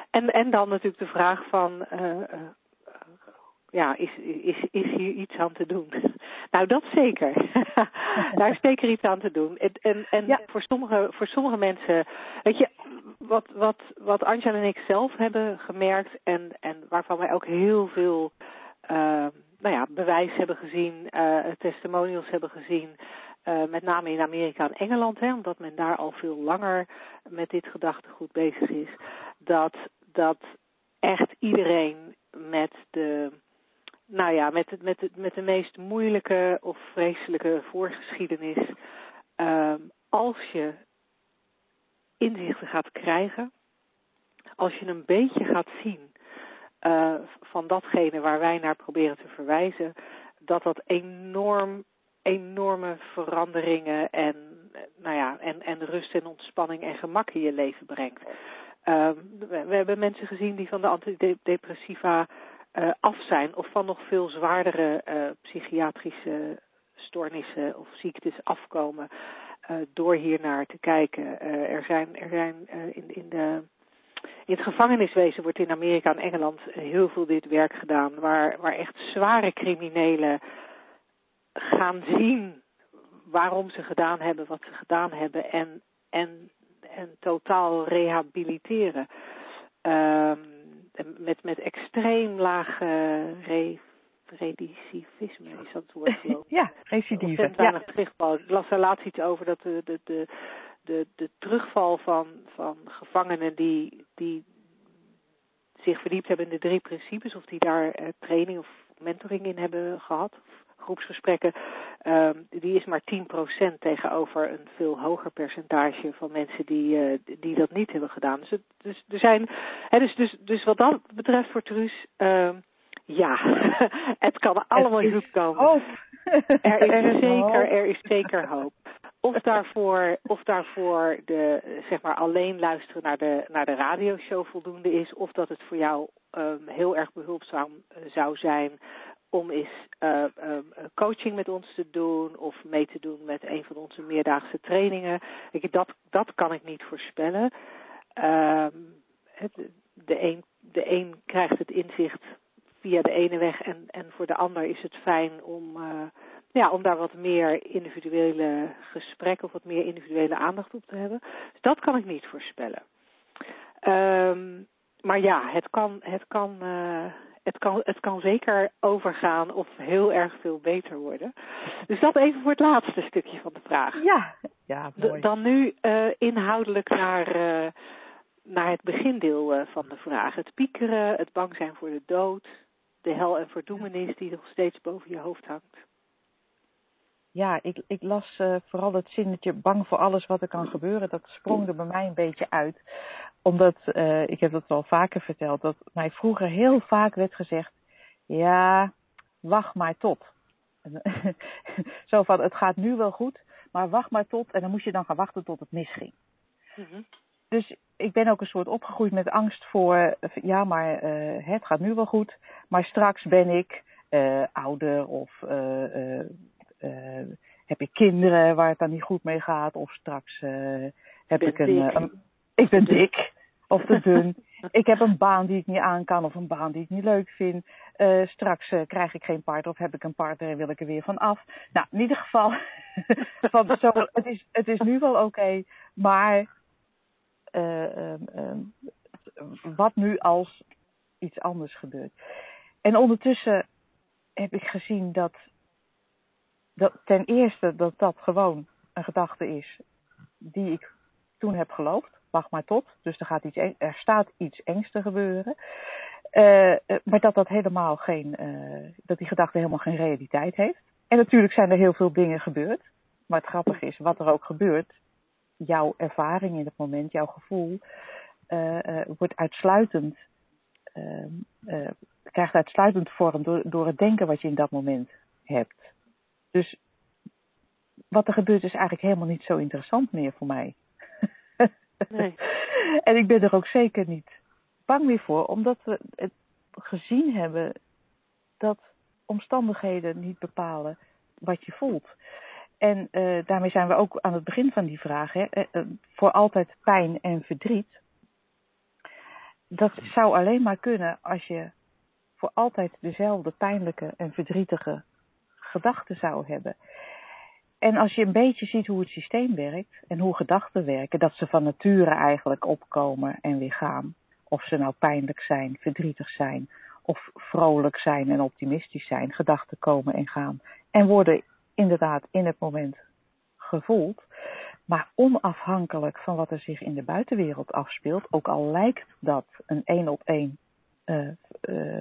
en, en dan natuurlijk de vraag van, uh, ja, is, is, is hier iets aan te doen? [laughs] nou, dat zeker. [laughs] Daar is zeker iets aan te doen. En, en, en voor, sommige, voor sommige mensen, weet je, wat, wat, wat Angela en ik zelf hebben gemerkt en, en waarvan wij ook heel veel, uh, nou ja, bewijs hebben gezien, uh, testimonials hebben gezien, uh, met name in Amerika en Engeland, hè, omdat men daar al veel langer met dit gedachtegoed bezig is, dat, dat echt iedereen met de, nou ja, met, het, met, het, met de meest moeilijke of vreselijke voorgeschiedenis, uh, als je inzichten gaat krijgen, als je een beetje gaat zien uh, van datgene waar wij naar proberen te verwijzen, dat dat enorm enorme veranderingen en nou en rust en ontspanning en gemak in je leven brengt. Ehm, we, hebben mensen gezien die van de antidepressiva uh, af zijn of van nog veel zwaardere uh, psychiatrische stoornissen of ziektes afkomen uh, door hier naar te kijken. er zijn, er zijn in, in, de, in het gevangeniswezen wordt in Amerika en Engeland heel veel dit werk gedaan, waar, waar echt zware criminelen gaan zien waarom ze gedaan hebben wat ze gedaan hebben en, en, en totaal rehabiliteren. Um, met, met extreem laag re, recidivisme is dat het woord [laughs] geloof Ja, recidive. Ja. terugval. Ik las er laatst iets over dat de, de, de, de, de terugval van, van gevangenen die, die zich verdiept hebben in de drie principes, of die daar eh, training of mentoring in hebben gehad, groepsgesprekken, uh, die is maar 10% tegenover een veel hoger percentage van mensen die, uh, die dat niet hebben gedaan. Dus, het, dus er zijn, hè, dus, dus, dus wat dat betreft voor Truus, uh, ja, [laughs] het kan allemaal goed komen. Hoop. [laughs] Er is, er is zeker, er is zeker hoop. Of daarvoor, of daarvoor de, zeg maar alleen luisteren naar de, naar de radioshow voldoende is, of dat het voor jou um, heel erg behulpzaam uh, zou zijn om eens uh, coaching met ons te doen of mee te doen met een van onze meerdaagse trainingen. Ik, dat, dat kan ik niet voorspellen. Uh, de, een, de een krijgt het inzicht via de ene weg en, en voor de ander is het fijn om, uh, ja, om daar wat meer individuele gesprekken of wat meer individuele aandacht op te hebben. Dus dat kan ik niet voorspellen. Um, maar ja, het kan, het kan, het kan, het kan zeker overgaan of heel erg veel beter worden. Dus dat even voor het laatste stukje van de vraag. Ja, ja mooi. Dan nu uh, inhoudelijk naar, uh, naar het begindeel uh, van de vraag. Het piekeren, het bang zijn voor de dood, de hel en verdoemenis die nog steeds boven je hoofd hangt. Ja, ik, ik las vooral het zinnetje bang voor alles wat er kan gebeuren. Dat sprong er bij mij een beetje uit omdat, uh, ik heb dat wel vaker verteld, dat mij vroeger heel vaak werd gezegd, ja, wacht maar tot. [laughs] Zo van, het gaat nu wel goed, maar wacht maar tot. En dan moest je dan gaan wachten tot het misging. Mm-hmm. Dus ik ben ook een soort opgegroeid met angst voor, ja, maar uh, het gaat nu wel goed, maar straks ben ik ouder of heb ik kinderen waar het dan niet goed mee gaat, of straks heb ik een, een, ik ben dik of te dun. [laughs] ik heb een baan die ik niet aan kan of een baan die ik niet leuk vind. Uh, straks uh, krijg ik geen partner of heb ik een partner en wil ik er weer van af. Nou, in ieder geval, [laughs] van zo, het, is, het is nu wel oké, okay, maar uh, wat nu als iets anders gebeurt? En ondertussen heb ik gezien dat, dat ten eerste dat dat gewoon een gedachte is die ik toen heb geloofd wacht maar tot. Dus er, gaat iets, er staat iets engs te gebeuren. Uh, maar dat dat helemaal geen, uh, dat die gedachte helemaal geen realiteit heeft. En natuurlijk zijn er heel veel dingen gebeurd. Maar het grappige is, wat er ook gebeurt, jouw ervaring in het moment, jouw gevoel, wordt uitsluitend, ehm, krijgt uitsluitend vorm door, door het denken wat je in dat moment hebt. Dus wat er gebeurt is eigenlijk helemaal niet zo interessant meer voor mij. [laughs] Nee. en ik ben er ook zeker niet bang meer voor, omdat we het gezien hebben dat omstandigheden niet bepalen wat je voelt. En uh, daarmee zijn we ook aan het begin van die vraag, hè, uh, voor altijd pijn en verdriet. Dat zou alleen maar kunnen als je voor altijd dezelfde pijnlijke en verdrietige gedachten zou hebben. En als je een beetje ziet hoe het systeem werkt en hoe gedachten werken, dat ze van nature eigenlijk opkomen en weer gaan. Of ze nou pijnlijk zijn, verdrietig zijn, of vrolijk zijn en optimistisch zijn. Gedachten komen en gaan. En worden inderdaad in het moment gevoeld. Maar onafhankelijk van wat er zich in de buitenwereld afspeelt, ook al lijkt dat een één op één uh,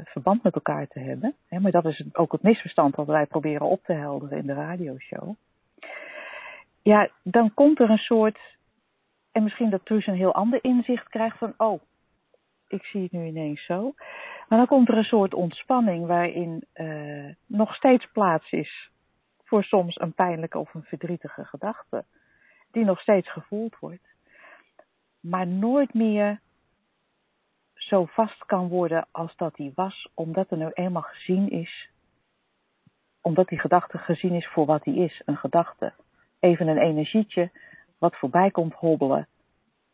verband met elkaar te hebben. Hè, maar dat is ook het misverstand dat wij proberen op te helderen in de radioshow ja, dan komt er een soort, en misschien dat Truus een heel ander inzicht krijgt van, oh, ik zie het nu ineens zo. Maar dan komt er een soort ontspanning waarin uh, nog steeds plaats is voor soms een pijnlijke of een verdrietige gedachte. die nog steeds gevoeld wordt, maar nooit meer zo vast kan worden als dat die was, omdat er nu eenmaal gezien is, omdat die gedachte gezien is voor wat die is, een gedachte. Even een energietje wat voorbij komt hobbelen,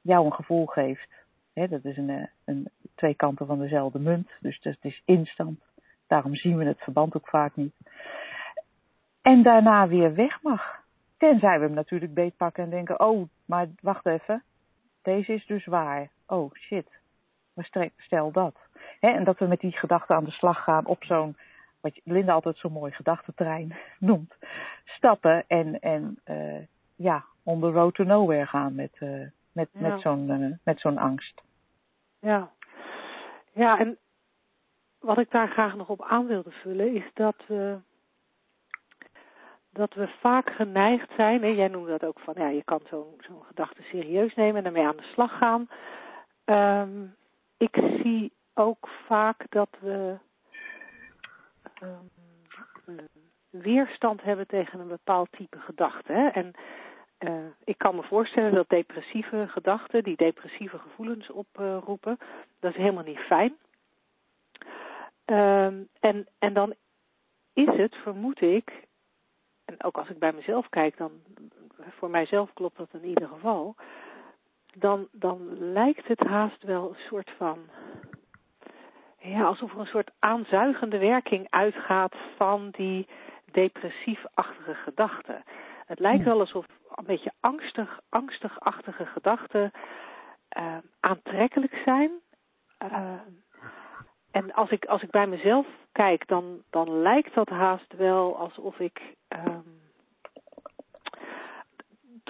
jou een gevoel geeft. dat is een, een, twee kanten van dezelfde munt, dus het is instant. Daarom zien we het verband ook vaak niet. En daarna weer weg mag. Tenzij we hem natuurlijk beetpakken en denken, oh, maar wacht even, deze is dus waar. Oh shit, maar stel dat. en dat we met die gedachten aan de slag gaan op zo'n, wat Linda altijd zo'n mooi gedachtentrein [laughs] noemt, stappen en, en uh, ja, on the road to nowhere gaan met, uh, met, met zo'n uh, met zo'n angst. Ja. ja, en wat ik daar graag nog op aan wilde vullen is dat we dat we vaak geneigd zijn, en jij noemde dat ook van, ja, je kan zo'n zo'n gedachte serieus nemen en daarmee aan de slag gaan. Um, ik zie ook vaak dat we um, weerstand hebben tegen een bepaald type gedachte. Hè? En uh, ik kan me voorstellen dat depressieve gedachten, die depressieve gevoelens oproepen, dat is helemaal niet fijn. Um, en, en dan is het, vermoed ik, en ook als ik bij mezelf kijk, dan voor mijzelf klopt dat in ieder geval, dan, dan lijkt het haast wel een soort van, ja, alsof er een soort aanzuigende werking uitgaat van die depressiefachtige gedachten. Het lijkt wel alsof een beetje angstig, angstigachtige gedachten uh, aantrekkelijk zijn. Uh, en als ik, als ik bij mezelf kijk, dan, dan lijkt dat haast wel alsof ik um,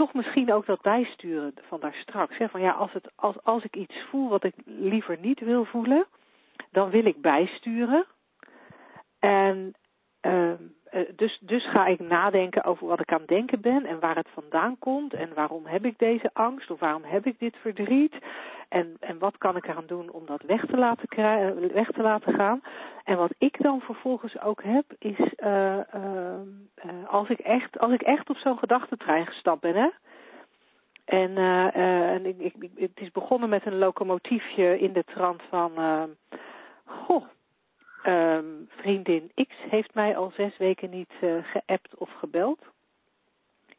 toch misschien ook dat bijsturen van daar straks. Hè? Van ja, als, het, als, als ik iets voel wat ik liever niet wil voelen, dan wil ik bijsturen. En uh, dus, dus ga ik nadenken over wat ik aan het denken ben en waar het vandaan komt en waarom heb ik deze angst of waarom heb ik dit verdriet en, en wat kan ik eraan doen om dat weg te laten, krijgen, weg te laten gaan. En wat ik dan vervolgens ook heb is uh, als, ik echt, als ik echt op zo'n gedachtentrein gestapt ben hè, en, uh, en ik, het is begonnen met een locomotiefje in de trant van, goh, Um, vriendin X heeft mij al zes weken niet geappt of gebeld.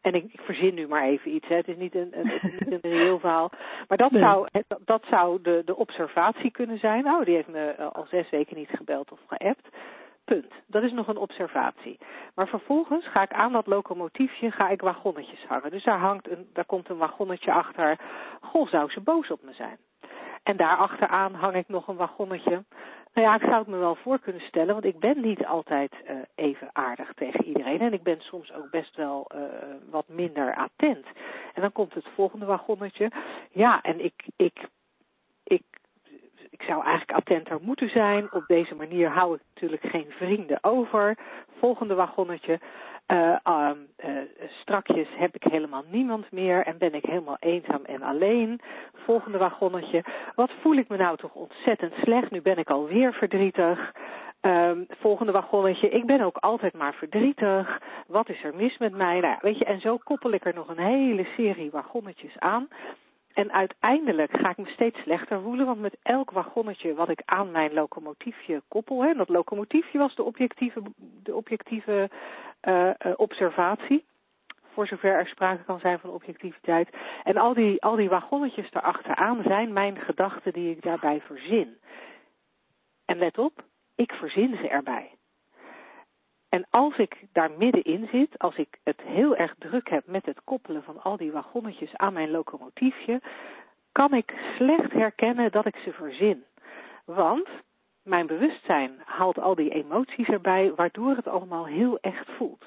En ik, ik, verzin nu maar even iets, hè. het is niet een, een, het is niet een [laughs] reëel verhaal. Maar dat zou, dat, dat zou de, de observatie kunnen zijn. Oh, die heeft me eh, al zes weken niet gebeld of geappt. Punt. Dat is nog een observatie. Maar vervolgens ga ik aan dat locomotiefje, ga ik wagonnetjes hangen. Dus daar, hangt een, daar komt een wagonnetje achter. Goh, zou ze boos op me zijn? En daar achteraan hang ik nog een wagonnetje. Nou ja, ik zou het me wel voor kunnen stellen, want ik ben niet altijd uh, even aardig tegen iedereen. En ik ben soms ook best wel uh, wat minder attent. En dan komt het volgende wagonnetje. Ja, en ik, ik zou eigenlijk attenter moeten zijn. Op deze manier hou ik natuurlijk geen vrienden over. Volgende wagonnetje. Uh, um, uh, strakjes heb ik helemaal niemand meer en ben ik helemaal eenzaam en alleen. Volgende wagonnetje. Wat voel ik me nou toch ontzettend slecht. Nu ben ik alweer verdrietig. Um, volgende wagonnetje. Ik ben ook altijd maar verdrietig. Wat is er mis met mij? Nou, weet je, en zo koppel ik er nog een hele serie wagonnetjes aan. En uiteindelijk ga ik me steeds slechter voelen, want met elk wagonnetje wat ik aan mijn locomotiefje koppel, hè, dat locomotiefje was de objectieve, de objectieve uh, observatie, voor zover er sprake kan zijn van objectiviteit. En al die, al die wagonnetjes erachteraan zijn mijn gedachten die ik daarbij verzin. En let op, ik verzin ze erbij. En als ik daar middenin zit, als ik het heel erg druk heb met het koppelen van al die wagonnetjes aan mijn locomotiefje, kan ik slecht herkennen dat ik ze verzin. Want mijn bewustzijn haalt al die emoties erbij, waardoor het allemaal heel echt voelt.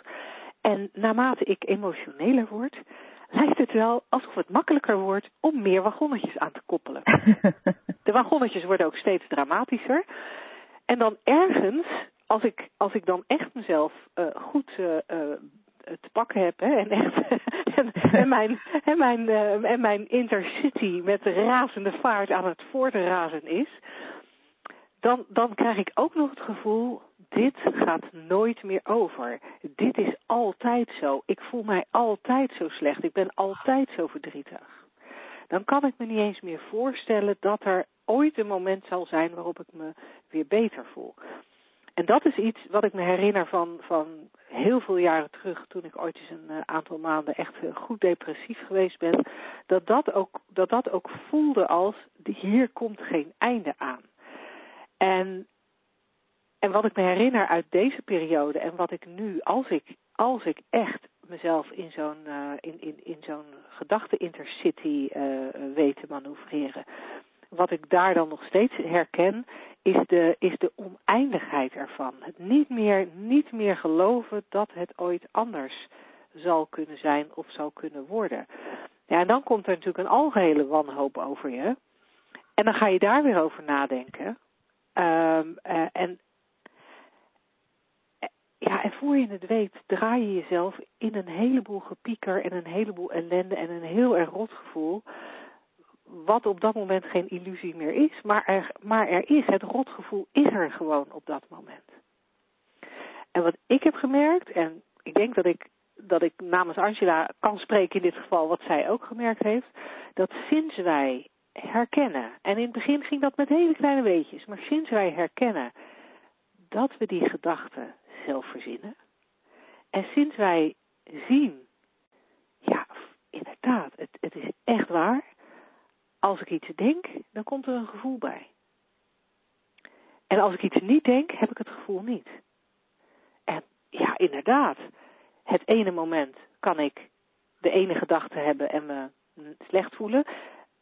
En naarmate ik emotioneler word, lijkt het wel alsof het makkelijker wordt om meer wagonnetjes aan te koppelen. [laughs] De wagonnetjes worden ook steeds dramatischer. En dan ergens als ik, als ik dan echt mezelf uh, goed uh, te pakken heb hè, en, echt, [laughs] en, mijn, en, mijn, en mijn intercity met razende vaart aan het voortrazen is, dan, dan krijg ik ook nog het gevoel dit gaat nooit meer over. Dit is altijd zo. Ik voel mij altijd zo slecht. Ik ben altijd zo verdrietig. Dan kan ik me niet eens meer voorstellen dat er ooit een moment zal zijn waarop ik me weer beter voel. En dat is iets wat ik me herinner van, van heel veel jaren terug, toen ik ooit eens een eh, aantal maanden echt eh, goed depressief geweest ben, dat dat ook, dat dat ook voelde als, hier komt geen einde aan. En, en wat ik me herinner uit deze periode en wat ik nu, als ik, als ik echt mezelf in zo'n uh, in, in, in zo'n gedachte intercity weet te manoeuvreren, wat ik daar dan nog steeds herken, is de, is de oneindigheid ervan. Het niet meer, niet meer geloven dat het ooit anders zal kunnen zijn of zal kunnen worden. Ja, en dan komt er natuurlijk een algehele wanhoop over je. En dan ga je daar weer over nadenken. Um, en, ja, en voor je het weet, draai je jezelf in een heleboel gepieker en een heleboel ellende en een heel erg rot gevoel wat op dat moment geen illusie meer is, maar er, maar er is, het rotgevoel is er gewoon op dat moment. En wat ik heb gemerkt, en ik denk dat ik, dat ik namens Angela kan spreken in dit geval, wat zij ook gemerkt heeft, dat sinds wij herkennen, en in het begin ging dat met hele kleine weetjes, maar sinds wij herkennen dat we die gedachten zelf verzinnen, en sinds wij zien, ja, inderdaad, het, het is echt waar, als ik iets denk, dan komt er een gevoel bij. En als ik iets niet denk, heb ik het gevoel niet. En ja, inderdaad. Het ene moment kan ik de ene gedachte hebben en me slecht voelen.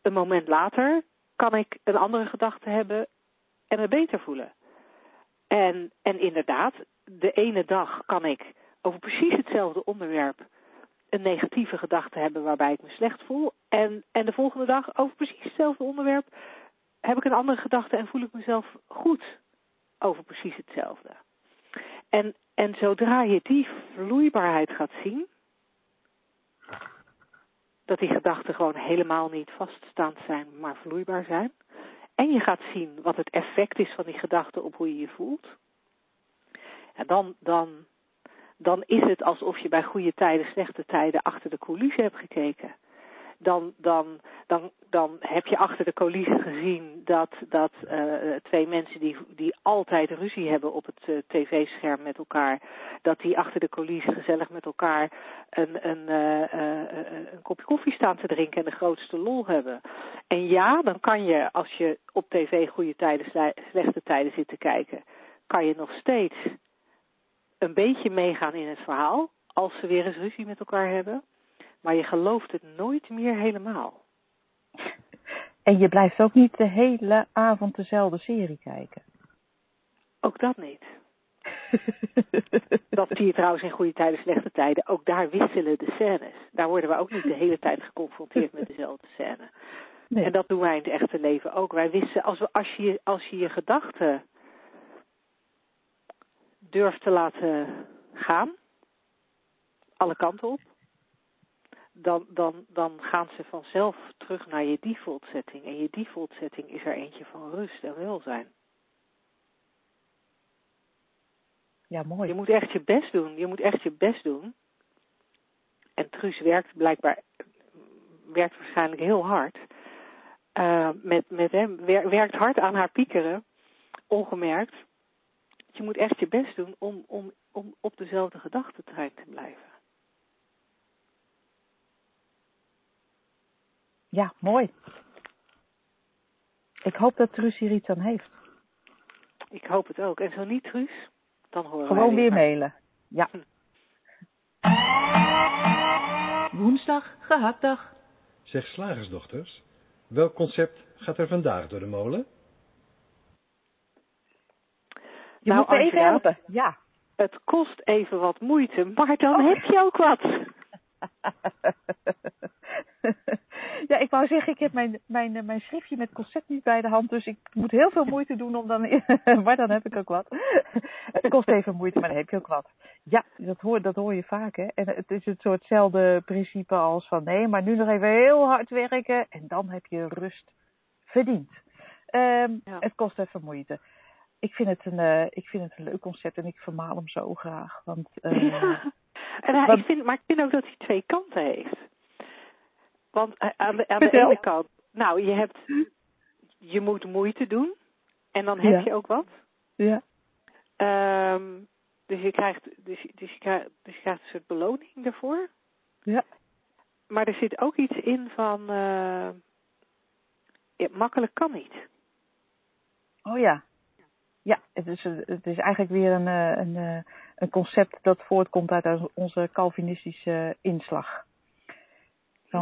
Een moment later kan ik een andere gedachte hebben en me beter voelen. En, en inderdaad, de ene dag kan ik over precies hetzelfde onderwerp een negatieve gedachte hebben waarbij ik me slecht voel. En, en de volgende dag over precies hetzelfde onderwerp heb ik een andere gedachte en voel ik mezelf goed over precies hetzelfde. En, en zodra je die vloeibaarheid gaat zien, dat die gedachten gewoon helemaal niet vaststaand zijn, maar vloeibaar zijn. En je gaat zien wat het effect is van die gedachten op hoe je je voelt. En dan, dan, dan is het alsof je bij goede tijden, slechte tijden achter de coulissen hebt gekeken. Dan, dan, dan, dan heb je achter de coulissen gezien dat, dat uh, twee mensen die, die altijd ruzie hebben op het uh, tv-scherm met elkaar, dat die achter de coulissen gezellig met elkaar een, een, een kopje koffie staan te drinken en de grootste lol hebben. En ja, dan kan je, als je op tv goede tijden, slechte tijden zit te kijken, kan je nog steeds een beetje meegaan in het verhaal, als ze weer eens ruzie met elkaar hebben. Maar je gelooft het nooit meer helemaal. [laughs] En je blijft ook niet de hele avond dezelfde serie kijken. Ook dat niet. dat zie je trouwens in goede tijden, slechte tijden. Ook daar wisselen de scènes. Daar worden we ook niet de hele tijd geconfronteerd met dezelfde scène. Nee. En dat doen wij in het echte leven ook. Wij wisselen, als, we, als, je, als je je gedachten durft te laten gaan, alle kanten op, dan, dan, dan gaan ze vanzelf terug naar je default setting. En je default setting is er eentje van rust en welzijn. Ja, mooi. Je moet echt je best doen. Je moet echt je best doen. En Truus werkt blijkbaar, werkt waarschijnlijk heel hard. Uh, met, met hem, werkt hard aan haar piekeren, ongemerkt je moet echt je best doen om, om, om op dezelfde gedachtentrein te blijven. Ja, mooi. Ik hoop dat Truus hier iets aan heeft. Ik hoop het ook. En zo niet, Truus, dan horen Gewoon we weer mailen. Ja. [laughs] Woensdag, gehaktdag. Zeg slagersdochters, welk concept gaat er vandaag door de molen? Je nou, moet me even helpen. Ja. Het kost even wat moeite, maar dan oh. heb je ook wat. [laughs] ja, ik wou zeggen, ik heb mijn, mijn, mijn schriftje met concept niet bij de hand, dus ik moet heel veel moeite doen om dan. [laughs] maar dan heb ik ook wat. [laughs] het kost even moeite, maar dan heb je ook wat. Ja, dat hoor, dat hoor je vaak, hè. En het is het soortzelfde principe als van nee, maar nu nog even heel hard werken en dan heb je rust verdiend. Um, ja. Het kost even moeite ik, vind het een, ik vind het een leuk concept en ik vermaal hem zo graag. Want, ja. [laughs] en, ik vind, maar ik vind ook dat hij twee kanten heeft. Want aan de, aan de [laughs] ene kant, nou, je hebt, je moet moeite doen en dan heb je ook wat. Ja. Um, dus je krijgt, dus, dus, je krijgt, dus je krijgt een soort beloning daarvoor. Ja. Maar er zit ook iets in van, uh, ja, makkelijk kan niet. Oh ja. Ja, het is, het is eigenlijk weer een, eh, een, eh, een concept dat voortkomt uit onze Calvinistische inslag.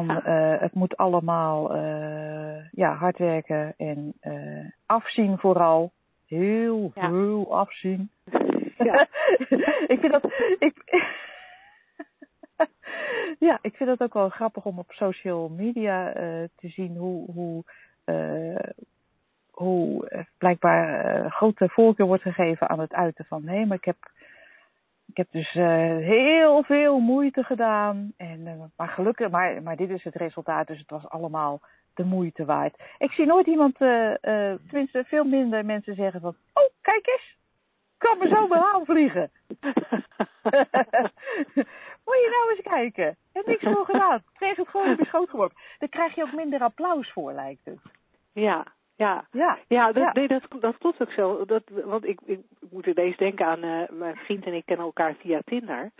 Ja. uh, het moet allemaal uh, ja, hard werken en uh, afzien vooral. Heel, ja. heel afzien. Ja. [laughs] ik vind dat. Ik, [laughs] ja, ik vind het ook wel grappig om op social media te zien hoe, hoe, hoe blijkbaar grote voorkeur wordt gegeven aan het uiten van nee, maar ik heb ik heb dus uh, heel veel moeite gedaan. En, uh, maar gelukkig, maar, maar dit is het resultaat, dus het was allemaal de moeite waard. Ik zie nooit iemand, uh, tenminste veel minder mensen zeggen van, oh kijk eens, kan me zo [laughs] wel vliegen. [laughs] Moet je nou eens kijken. Heb niks voor gedaan. Kreeg het gewoon op je schoot geworpen. Daar krijg je ook minder applaus voor, lijkt het. Ja, ja, ja, ja, dat, Nee, dat, dat klopt ook zo. Dat, want ik, ik, ik moet ineens denken aan uh, mijn vriend en ik kennen elkaar via Tinder.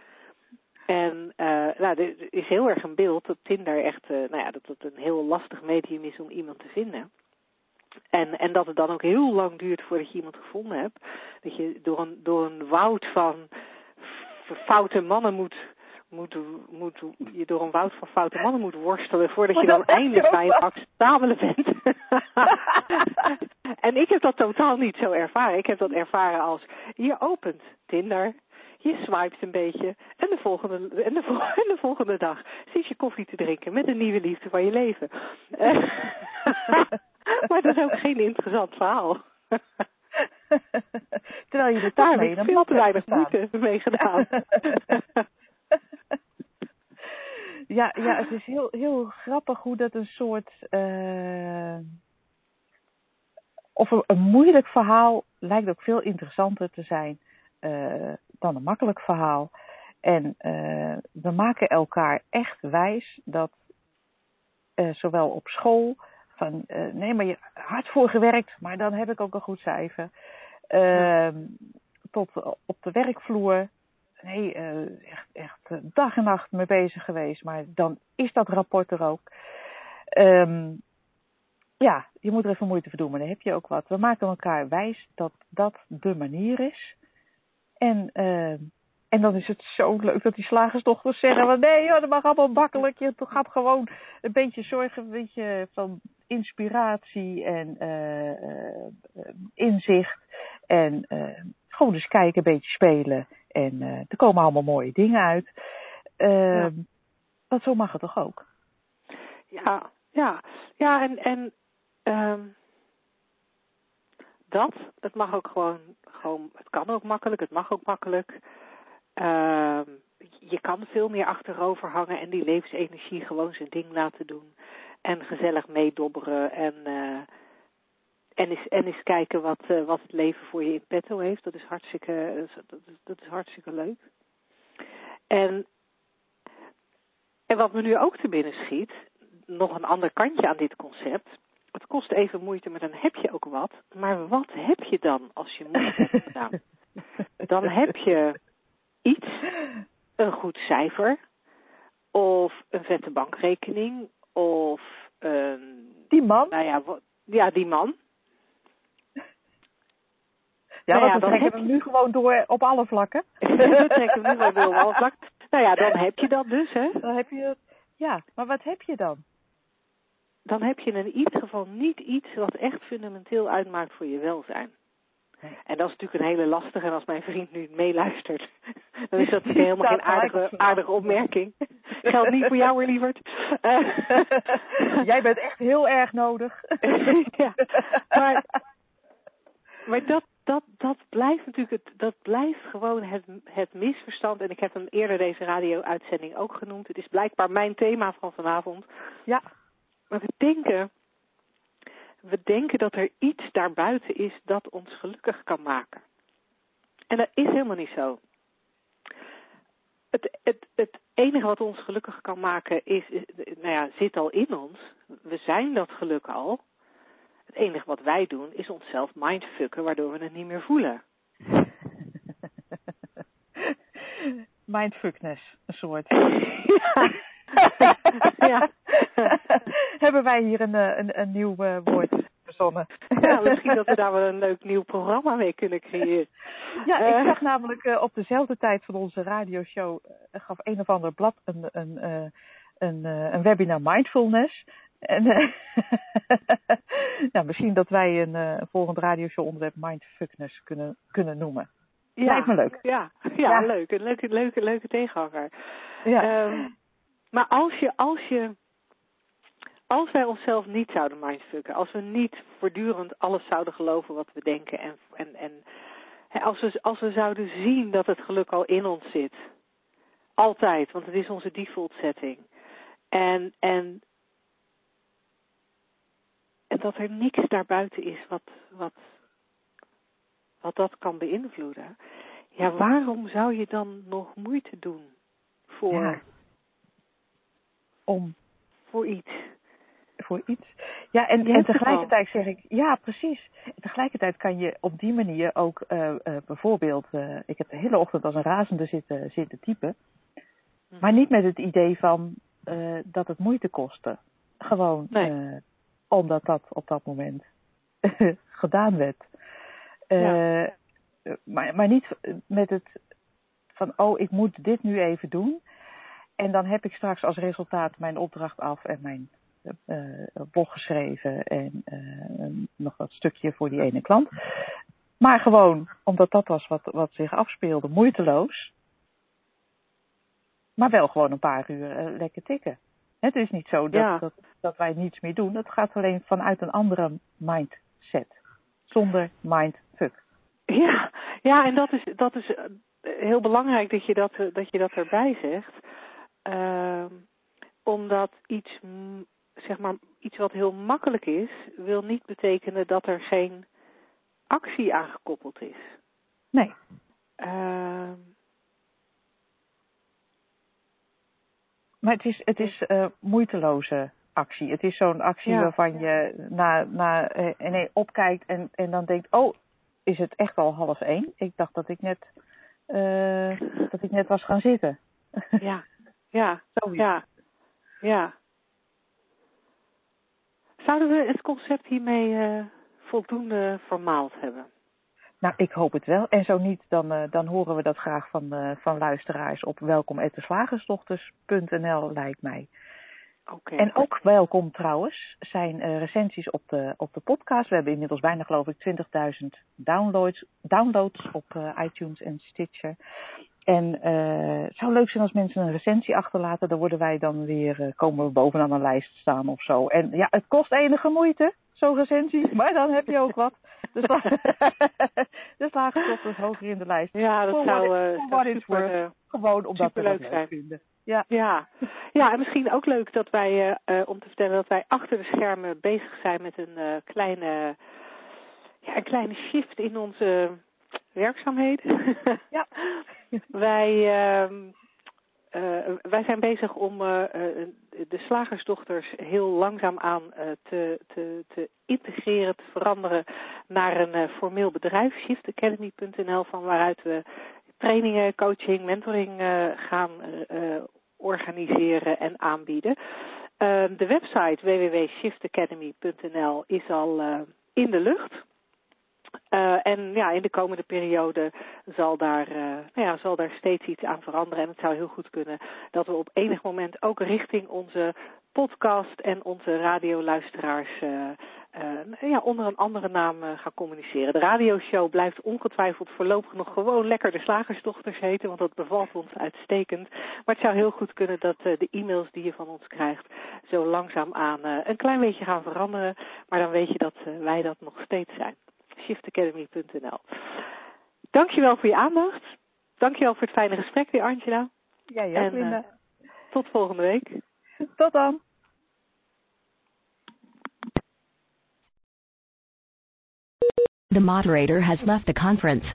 En uh, nou, er is heel erg een beeld dat Tinder echt, uh, nou ja, dat het een heel lastig medium is om iemand te vinden. En, en dat het dan ook heel lang duurt voordat je iemand gevonden hebt. Dat je door een, door een woud van foute mannen moet moet, moet, je door een woud van foute mannen moet worstelen voordat je dan eindelijk bij een acceptabele bent. [laughs] en ik heb dat totaal niet zo ervaren. Ik heb dat ervaren als je opent Tinder, je swipet een beetje en de volgende, en de, [laughs] en de volgende dag zit je koffie te drinken met een nieuwe liefde van je leven. [laughs] maar dat is ook geen interessant verhaal. Terwijl je er daar mee veel te weinig moeite mee gedaan. Ja, ja, het is heel, heel grappig hoe dat een soort. Uh, of een, een, moeilijk verhaal lijkt ook veel interessanter te zijn uh, dan een makkelijk verhaal. En uh, we maken elkaar echt wijs dat zowel op school, van nee, maar je hard voor gewerkt, maar dan heb ik ook een goed cijfer. Ehm, tot op de werkvloer, nee, uh, echt, echt dag en nacht mee bezig geweest. Maar dan is dat rapport er ook. Um, ja, je moet er even moeite voor doen, maar dan heb je ook wat. We maken elkaar wijs dat dat de manier is. En, uh, en dan is het zo leuk dat die slagersdochters zeggen: van, nee, dat mag allemaal makkelijk. Je gaat gewoon een beetje zorgen een beetje van inspiratie en uh, inzicht. En gewoon eens kijken, een beetje spelen. En uh, er komen allemaal mooie dingen uit. Uh, ja. Want zo mag het toch ook? Ja, ja. Ja, en, en um, dat, het mag ook gewoon, gewoon, het kan ook makkelijk, het mag ook makkelijk. Uh, je kan veel meer achterover hangen en die levensenergie gewoon zijn ding laten doen. En gezellig meedobberen en... Uh, en eens, en eens kijken wat, uh, wat het leven voor je in petto heeft. Dat is hartstikke, dat is, dat is hartstikke leuk. En, en wat me nu ook te binnen schiet, nog een ander kantje aan dit concept. Het kost even moeite, maar dan heb je ook wat. Maar wat heb je dan als je moeite hebt [laughs] gedaan? Dan heb je iets, een goed cijfer, of een vette bankrekening, of een... Die man? Nou ja, ja, die man. Ja, nou ja, trekken we nu gewoon door op alle vlakken. [laughs] we trekken nu gewoon door op alle vlakken. Nou ja, dan heb je dat dus, hè? Dan heb je Ja, maar wat heb je dan? Dan heb je in ieder geval niet iets wat echt fundamenteel uitmaakt voor je welzijn. En dat is natuurlijk een hele lastige. En als mijn vriend nu meeluistert, [laughs] dan is dat natuurlijk helemaal geen aardige, aardige opmerking. [laughs] Geldt niet voor jou, lieverd. Jij bent echt heel erg nodig. ja, maar, maar dat, dat, dat blijft natuurlijk, het, dat blijft gewoon het, het misverstand. En ik heb hem eerder deze radio-uitzending ook genoemd. Het is blijkbaar mijn thema van vanavond. Ja. Maar we denken, we denken dat er iets daarbuiten is dat ons gelukkig kan maken. En dat is helemaal niet zo. Het, het, het enige wat ons gelukkig kan maken is, nou ja, zit al in ons. We zijn dat geluk al. Het enige wat wij doen is onszelf mindfucken, waardoor we het niet meer voelen. [laughs] Mindfuckness, een soort. [laughs] ja. ja. [laughs] Hebben wij hier een, eh, een, een nieuw uh, woord verzonnen? ja, misschien dat we daar wel een leuk nieuw programma mee kunnen creëren. Ja, ik uh, zag namelijk uh, op dezelfde tijd van onze radioshow gaf een of ander blad een, een, een, een webinar mindfulness. En [laughs] nou, misschien dat wij een, een volgend radioshow onderwerp mindfuckness kunnen, kunnen noemen. Ja, Lijkt me leuk. Ja, [laughs] ja, ja. leuk. Een leuke, leuke, leuke tegenhanger. Ja. Um, maar als je, als je, als wij onszelf niet zouden mindfucken, als we niet voortdurend alles zouden geloven wat we denken en, en, en als, we, als we zouden zien dat het geluk al in ons zit, altijd, want het is onze default setting, en, en, en dat er niks daarbuiten is wat, wat, wat dat kan beïnvloeden, ja, waarom zou je dan nog moeite doen voor... Ja om. Voor iets. Voor iets. Ja, en, en tegelijkertijd zeg ik, ja, precies. tegelijkertijd kan je op die manier ook uh, uh, bijvoorbeeld, uh, ik heb de hele ochtend als een razende zitten, zitten typen. Mhm. Maar niet met het idee van dat het moeite kostte. Gewoon nee. Omdat dat op dat moment [laughs] gedaan werd. Ja. maar, maar niet met het van, oh, ik moet dit nu even doen. En dan heb ik straks als resultaat mijn opdracht af en mijn uh, blog geschreven en uh, nog wat stukje voor die ene klant. Maar gewoon, omdat dat was wat, wat zich afspeelde, moeiteloos. Maar wel gewoon een paar uur uh, lekker tikken. Het is niet zo dat, ja. dat, dat wij niets meer doen. Het gaat alleen vanuit een andere mindset. Zonder mindfuck. Ja, ja en dat is, dat is heel belangrijk dat je dat, dat, je dat erbij zegt. Uh, omdat iets, zeg maar, iets wat heel makkelijk is, wil niet betekenen dat er geen actie aangekoppeld is. Nee. Uh, maar het is, het is uh, moeiteloze actie. Het is zo'n actie Ja. waarvan je na, na uh, nee, opkijkt en, en dan denkt, oh, is het echt al half één? Ik dacht dat ik net, uh, dat ik net was gaan zitten. [laughs] ja, ja, Zoiets. ja, ja. Zouden we het concept hiermee voldoende vermaald hebben? Nou, ik hoop het wel. En zo niet, dan, uh, dan horen we dat graag van, uh, van luisteraars op welkom.slagersdochters.nl lijkt mij. Oké. En ook welkom trouwens zijn uh, recensies op de, op de podcast. We hebben inmiddels bijna geloof ik 20.000 downloads, downloads op iTunes en Stitcher. En het zou leuk zijn als mensen een recensie achterlaten. Dan worden wij dan weer, komen we bovenaan een lijst staan of zo. En ja, het kost enige moeite, zo'n recensie. Maar dan heb je ook wat. Dus, [laughs] de slagerstof is hoger in de lijst. Ja, dat For zou, what, uh, super, worth. Gewoon omdat we dat leuk zijn. vinden. Ja. Ja. ja, en misschien ook leuk dat wij, uh, om te vertellen dat wij achter de schermen bezig zijn met een uh, kleine, ja, een kleine shift in onze werkzaamheden. Ja. [laughs] wij, uh, wij zijn bezig om de slagersdochters heel langzaam aan te, te, te integreren, te veranderen naar een formeel bedrijf, shiftacademy.nl, van waaruit we trainingen, coaching, mentoring gaan organiseren en aanbieden. De website www.shiftacademy.nl is al in de lucht. En ja, in de komende periode zal daar, nou ja, zal daar steeds iets aan veranderen. En het zou heel goed kunnen dat we op enig moment ook richting onze podcast en onze radioluisteraars uh, uh, ja, onder een andere naam uh, gaan communiceren. De radioshow blijft ongetwijfeld voorlopig nog gewoon lekker de Slagersdochters heten, want dat bevalt ons uitstekend. Maar het zou heel goed kunnen dat de e-mails die je van ons krijgt zo langzaam aan een klein beetje gaan veranderen. Maar dan weet je dat wij dat nog steeds zijn shiftacademy.nl. Dankjewel voor je aandacht. Dankjewel voor het fijne gesprek weer, Angela. Ja, ja, en, eh, tot volgende week. Tot dan. The moderator has left the conference.